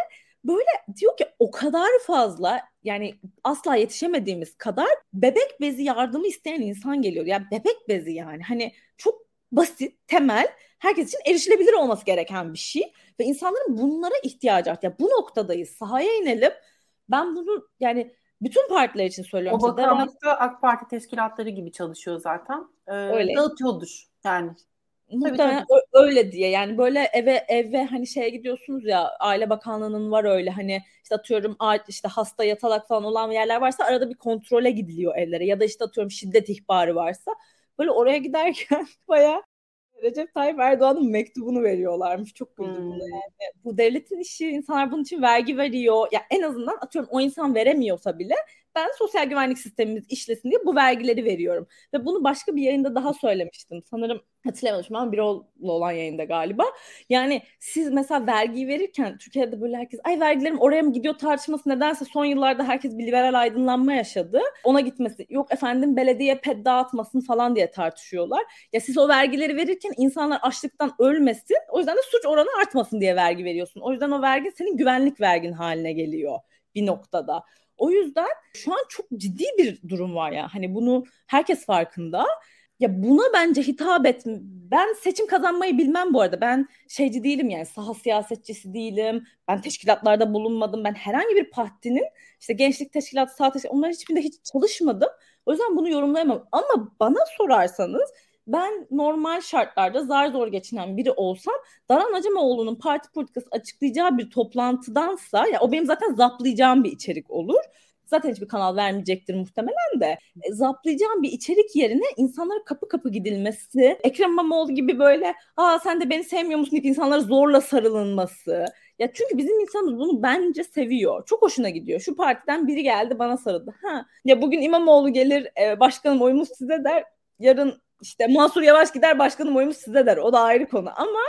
böyle diyor ki o kadar fazla yani asla yetişemediğimiz kadar bebek bezi yardımı isteyen insan geliyor. Ya yani bebek bezi yani hani çok basit, temel, herkes için erişilebilir olması gereken bir şey ve insanların bunlara ihtiyacı var. Ya bu noktadayız. Sahaya inelim. Ben bunu yani bütün partiler için söylüyorum. O bakanlıkta AK Parti teşkilatları gibi çalışıyor zaten. Ee, Öyle. Dağıtıyordur yani. Muhtemelen öyle diye yani böyle eve eve hani şeye gidiyorsunuz ya aile bakanlığının var öyle hani işte atıyorum işte hasta yatalak falan olan yerler varsa arada bir kontrole gidiliyor evlere ya da işte atıyorum şiddet ihbarı varsa böyle oraya giderken baya Recep Tayyip Erdoğan'ın mektubunu veriyorlarmış. Çok güldüm hmm. yani. Bu devletin işi, insanlar bunun için vergi veriyor. Ya en azından atıyorum o insan veremiyorsa bile ben sosyal güvenlik sistemimiz işlesin diye bu vergileri veriyorum. Ve bunu başka bir yayında daha söylemiştim. Sanırım hatırlamamışım ama bir olan yayında galiba. Yani siz mesela vergiyi verirken Türkiye'de böyle herkes ay vergilerim oraya mı gidiyor tartışması nedense son yıllarda herkes bir liberal aydınlanma yaşadı. Ona gitmesi yok efendim belediye ped dağıtmasın falan diye tartışıyorlar. Ya siz o vergileri verirken insanlar açlıktan ölmesin o yüzden de suç oranı artmasın diye vergi veriyorsun. O yüzden o vergi senin güvenlik vergin haline geliyor bir noktada. O yüzden şu an çok ciddi bir durum var ya. Hani bunu herkes farkında. Ya buna bence hitap et. Ben seçim kazanmayı bilmem bu arada. Ben şeyci değilim yani saha siyasetçisi değilim. Ben teşkilatlarda bulunmadım. Ben herhangi bir partinin işte gençlik teşkilatı, sağ teşkilatı onların hiçbirinde hiç çalışmadım. O yüzden bunu yorumlayamam. Ama bana sorarsanız ben normal şartlarda zar zor geçinen biri olsam Daran Acemoğlu'nun parti politikası açıklayacağı bir toplantıdansa ya o benim zaten zaplayacağım bir içerik olur. Zaten hiçbir kanal vermeyecektir muhtemelen de. E, zaplayacağım bir içerik yerine insanlara kapı kapı gidilmesi, Ekrem İmamoğlu gibi böyle aa sen de beni sevmiyor musun deyip insanlara zorla sarılınması. Ya çünkü bizim insanımız bunu bence seviyor. Çok hoşuna gidiyor. Şu partiden biri geldi bana sarıldı. Ha ya bugün İmamoğlu gelir e, başkanım oyumuz size der. Yarın işte Mansur Yavaş gider başkanım oyumuz size der. O da ayrı konu ama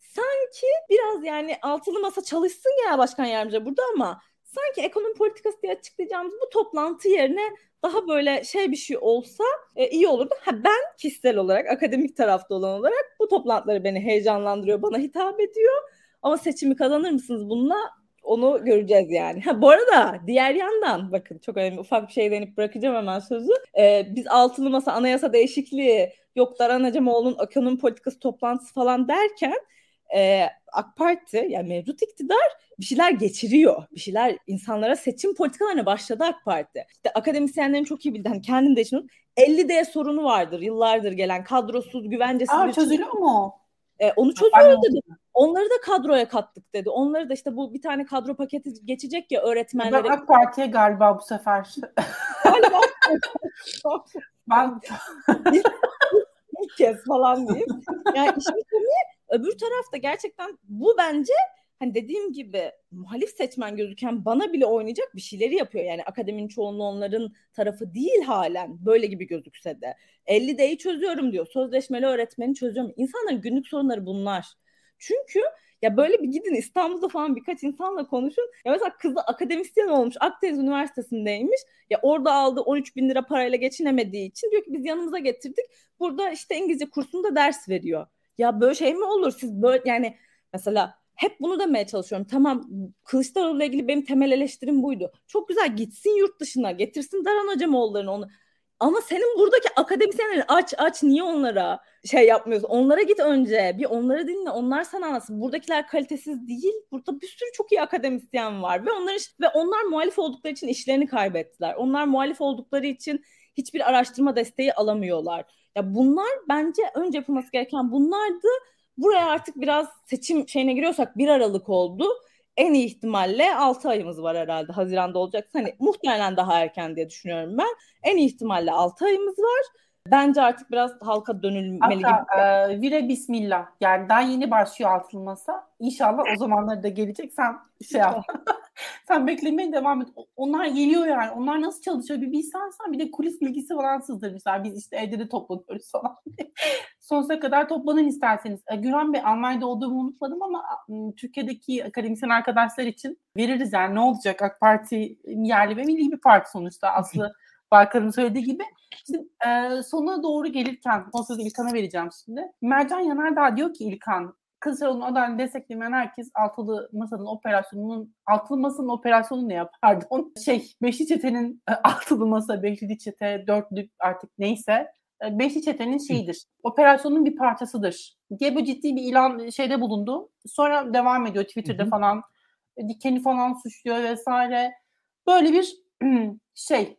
sanki biraz yani altılı masa çalışsın ya başkan yardımcı burada ama sanki ekonomi politikası diye açıklayacağımız bu toplantı yerine daha böyle şey bir şey olsa e, iyi olurdu. Ha ben kişisel olarak akademik tarafta olan olarak bu toplantıları beni heyecanlandırıyor, bana hitap ediyor. Ama seçimi kazanır mısınız bununla? Onu göreceğiz yani. Ha, bu arada diğer yandan bakın çok önemli ufak bir şey denip bırakacağım hemen sözü. Ee, biz altılı masa anayasa değişikliği yok Daran Acemoğlu'nun ekonomi politikası toplantısı falan derken e, AK Parti yani mevcut iktidar bir şeyler geçiriyor. Bir şeyler insanlara seçim politikalarına başladı AK Parti. İşte akademisyenlerin çok iyi bildiği hani kendim de için 50D sorunu vardır yıllardır gelen kadrosuz güvencesiz Aa, çözülüyor mu? E, onu çözüyoruz dedi. Onları da kadroya kattık dedi. Onları da işte bu bir tane kadro paketi geçecek ya öğretmenlere. Ben AK Parti'ye galiba bu sefer. Galiba ben ilk kez falan diyeyim. Yani işin konuyu öbür tarafta gerçekten bu bence hani dediğim gibi muhalif seçmen gözüken bana bile oynayacak bir şeyleri yapıyor. Yani akademinin çoğunluğu onların tarafı değil halen böyle gibi gözükse de. 50 D'yi çözüyorum diyor. Sözleşmeli öğretmeni çözüyorum. İnsanların günlük sorunları bunlar. Çünkü ya böyle bir gidin İstanbul'da falan birkaç insanla konuşun. Ya mesela kızı akademisyen olmuş Akdeniz Üniversitesi'ndeymiş. Ya orada aldığı 13 bin lira parayla geçinemediği için diyor ki biz yanımıza getirdik. Burada işte İngilizce kursunda ders veriyor. Ya böyle şey mi olur? Siz böyle yani mesela hep bunu demeye çalışıyorum. Tamam Kılıçdaroğlu'la ilgili benim temel eleştirim buydu. Çok güzel gitsin yurt dışına getirsin Daran Acemoğulları'nı onu. Ama senin buradaki akademisyenleri aç aç niye onlara şey yapmıyorsun? Onlara git önce. Bir onları dinle. Onlar sana anlatsın. Buradakiler kalitesiz değil. Burada bir sürü çok iyi akademisyen var ve onlar ve onlar muhalif oldukları için işlerini kaybettiler. Onlar muhalif oldukları için hiçbir araştırma desteği alamıyorlar. Ya bunlar bence önce yapılması gereken bunlardı. Buraya artık biraz seçim şeyine giriyorsak bir Aralık oldu. En iyi ihtimalle 6 ayımız var herhalde. Haziranda olacak. Hani muhtemelen daha erken diye düşünüyorum ben. En iyi ihtimalle 6 ayımız var. Bence artık biraz halka dönülmeli Hatta, gibi. E, vire bismillah. Yani daha yeni başlıyor altılmasa. İnşallah o zamanlarda da gelecek. Sen şey yap. sen beklemeye devam et. Onlar geliyor yani. Onlar nasıl çalışıyor bir bilsen sen. Bir de kulis bilgisi falan sızdırmışlar. Biz işte evde de toplanıyoruz falan. Sonsuza kadar toplanın isterseniz. E, Güran Bey Almanya'da olduğumu unutmadım ama Türkiye'deki akademisyen arkadaşlar için veririz yani ne olacak AK Parti yerli ve milli bir parti sonuçta. Aslı Barkar'ın söylediği gibi. Şimdi, e, sona doğru gelirken, son sözü İlkan'a vereceğim şimdi. Mercan Yanardağ diyor ki İlkan, Kılıçdaroğlu'nun adayını desteklemeyen herkes altılı masanın operasyonunun altılı masanın operasyonu ne? Pardon. Şey, beşli çetenin e, altılı masa, beşli çete, dörtlü artık neyse e, beşli çetenin şeyidir. Operasyonun bir parçasıdır. Diye bu ciddi bir ilan şeyde bulundu. Sonra devam ediyor Twitter'da Hı-hı. falan. E, dikeni falan suçluyor vesaire. Böyle bir şey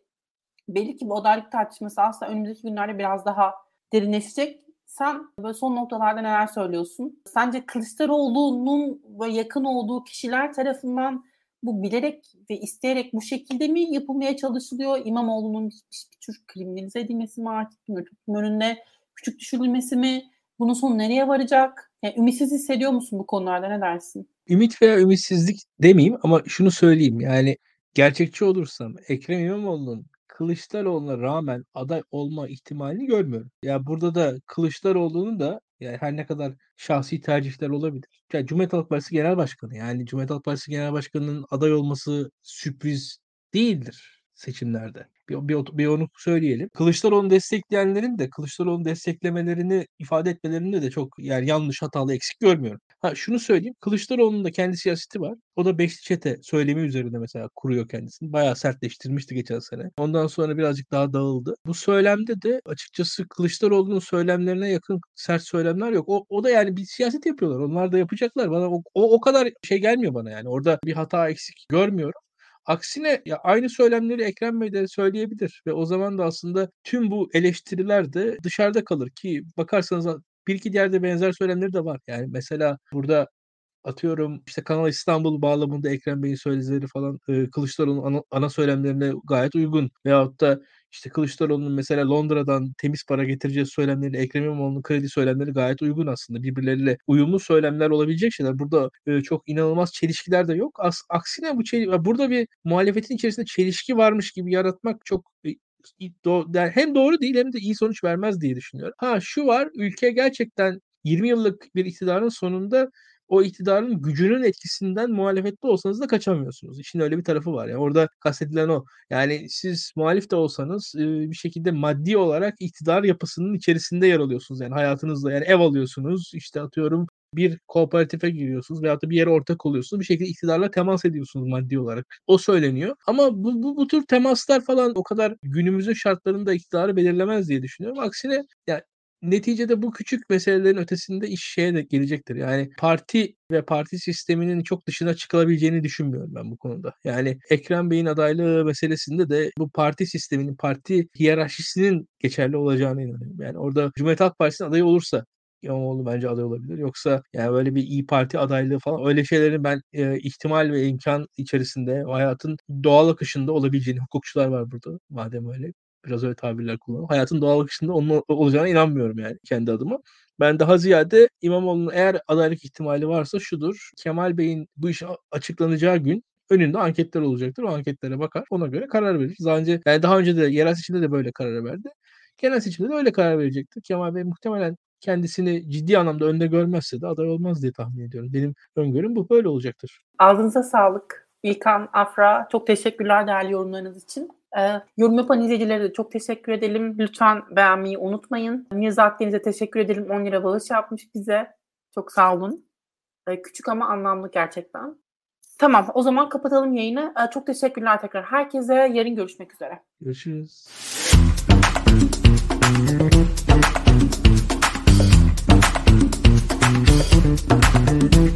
belli ki bu adaylık tartışması aslında önümüzdeki günlerde biraz daha derinleşecek. Sen böyle son noktalarda neler söylüyorsun? Sence Kılıçdaroğlu'nun ve yakın olduğu kişiler tarafından bu bilerek ve isteyerek bu şekilde mi yapılmaya çalışılıyor? İmamoğlu'nun bir, bir tür kriminalize edilmesi mi artık? Toplum önünde küçük düşürülmesi mi? Bunun sonu nereye varacak? Yani ümitsiz hissediyor musun bu konularda ne dersin? Ümit veya ümitsizlik demeyeyim ama şunu söyleyeyim yani gerçekçi olursam Ekrem İmamoğlu'nun Kılıçdaroğlu'na rağmen aday olma ihtimalini görmüyorum. Ya burada da Kılıçdaroğlu'nun da yani her ne kadar şahsi tercihler olabilir. Ya Cumhuriyet Halk Partisi Genel Başkanı yani Cumhuriyet Halk Partisi Genel Başkanı'nın aday olması sürpriz değildir. Seçimlerde. Bir, bir, bir onu söyleyelim. Kılıçdaroğlu'nu destekleyenlerin de Kılıçdaroğlu'nu desteklemelerini ifade etmelerinde de çok yani yanlış hatalı eksik görmüyorum. Ha şunu söyleyeyim. Kılıçdaroğlu'nun da kendi siyaseti var. O da beşli çete söylemi üzerinde mesela kuruyor kendisini. Bayağı sertleştirmişti geçen sene. Ondan sonra birazcık daha dağıldı. Bu söylemde de açıkçası Kılıçdaroğlu'nun söylemlerine yakın sert söylemler yok. O, o da yani bir siyaset yapıyorlar. Onlar da yapacaklar. Bana o, o, o kadar şey gelmiyor bana yani. Orada bir hata eksik görmüyorum. Aksine ya aynı söylemleri Ekrem Bey de söyleyebilir ve o zaman da aslında tüm bu eleştiriler de dışarıda kalır ki bakarsanız bir iki yerde benzer söylemleri de var. Yani mesela burada atıyorum işte Kanal İstanbul bağlamında Ekrem Bey'in sözleri falan e, Kılıçdaroğlu'nun ana, ana söylemlerine gayet uygun. Veyahut da işte Kılıçdaroğlu'nun mesela Londra'dan temiz para getireceği söylemleri, Ekrem İmamoğlu'nun kredi söylemleri gayet uygun aslında. Birbirleriyle uyumlu söylemler olabilecek şeyler. Burada e, çok inanılmaz çelişkiler de yok. As, aksine bu çel- burada bir muhalefetin içerisinde çelişki varmış gibi yaratmak çok e, hem doğru değil hem de iyi sonuç vermez diye düşünüyorum. Ha şu var ülke gerçekten 20 yıllık bir iktidarın sonunda o iktidarın gücünün etkisinden muhalefette olsanız da kaçamıyorsunuz. İşin öyle bir tarafı var. Yani orada kastedilen o. Yani siz muhalif de olsanız bir şekilde maddi olarak iktidar yapısının içerisinde yer alıyorsunuz. Yani hayatınızda yani ev alıyorsunuz. işte atıyorum bir kooperatife giriyorsunuz veyahut da bir yere ortak oluyorsunuz. Bir şekilde iktidarla temas ediyorsunuz maddi olarak. O söyleniyor. Ama bu, bu, bu tür temaslar falan o kadar günümüzün şartlarında iktidarı belirlemez diye düşünüyorum. Aksine yani neticede bu küçük meselelerin ötesinde iş şeye de gelecektir. Yani parti ve parti sisteminin çok dışına çıkılabileceğini düşünmüyorum ben bu konuda. Yani Ekrem Bey'in adaylığı meselesinde de bu parti sisteminin, parti hiyerarşisinin geçerli olacağını inanıyorum. Yani orada Cumhuriyet Halk Partisi'nin adayı olursa İmamoğlu bence aday olabilir. Yoksa yani böyle bir İyi Parti adaylığı falan öyle şeylerin ben e, ihtimal ve imkan içerisinde hayatın doğal akışında olabileceğini hukukçular var burada madem öyle biraz öyle tabirler kullanıyorum. Hayatın doğal akışında onun olacağına inanmıyorum yani kendi adıma. Ben daha ziyade İmamoğlu'nun eğer adaylık ihtimali varsa şudur. Kemal Bey'in bu iş açıklanacağı gün önünde anketler olacaktır. O anketlere bakar. Ona göre karar verir. Daha önce yani daha önce de yerel seçimde de böyle karar verdi. Genel seçimde de öyle karar verecektir. Kemal Bey muhtemelen kendisini ciddi anlamda önde görmezse de aday olmaz diye tahmin ediyorum. Benim öngörüm bu böyle olacaktır. Ağzınıza sağlık. İlkan, Afra çok teşekkürler değerli yorumlarınız için. E, yorum yapan izleyicilere de çok teşekkür edelim. Lütfen beğenmeyi unutmayın. Mirza Akdeniz'e teşekkür edelim. 10 lira bağış yapmış bize. Çok sağ olun. E, küçük ama anlamlı gerçekten. Tamam o zaman kapatalım yayını. E, çok teşekkürler tekrar herkese. Yarın görüşmek üzere. Görüşürüz. Thank you.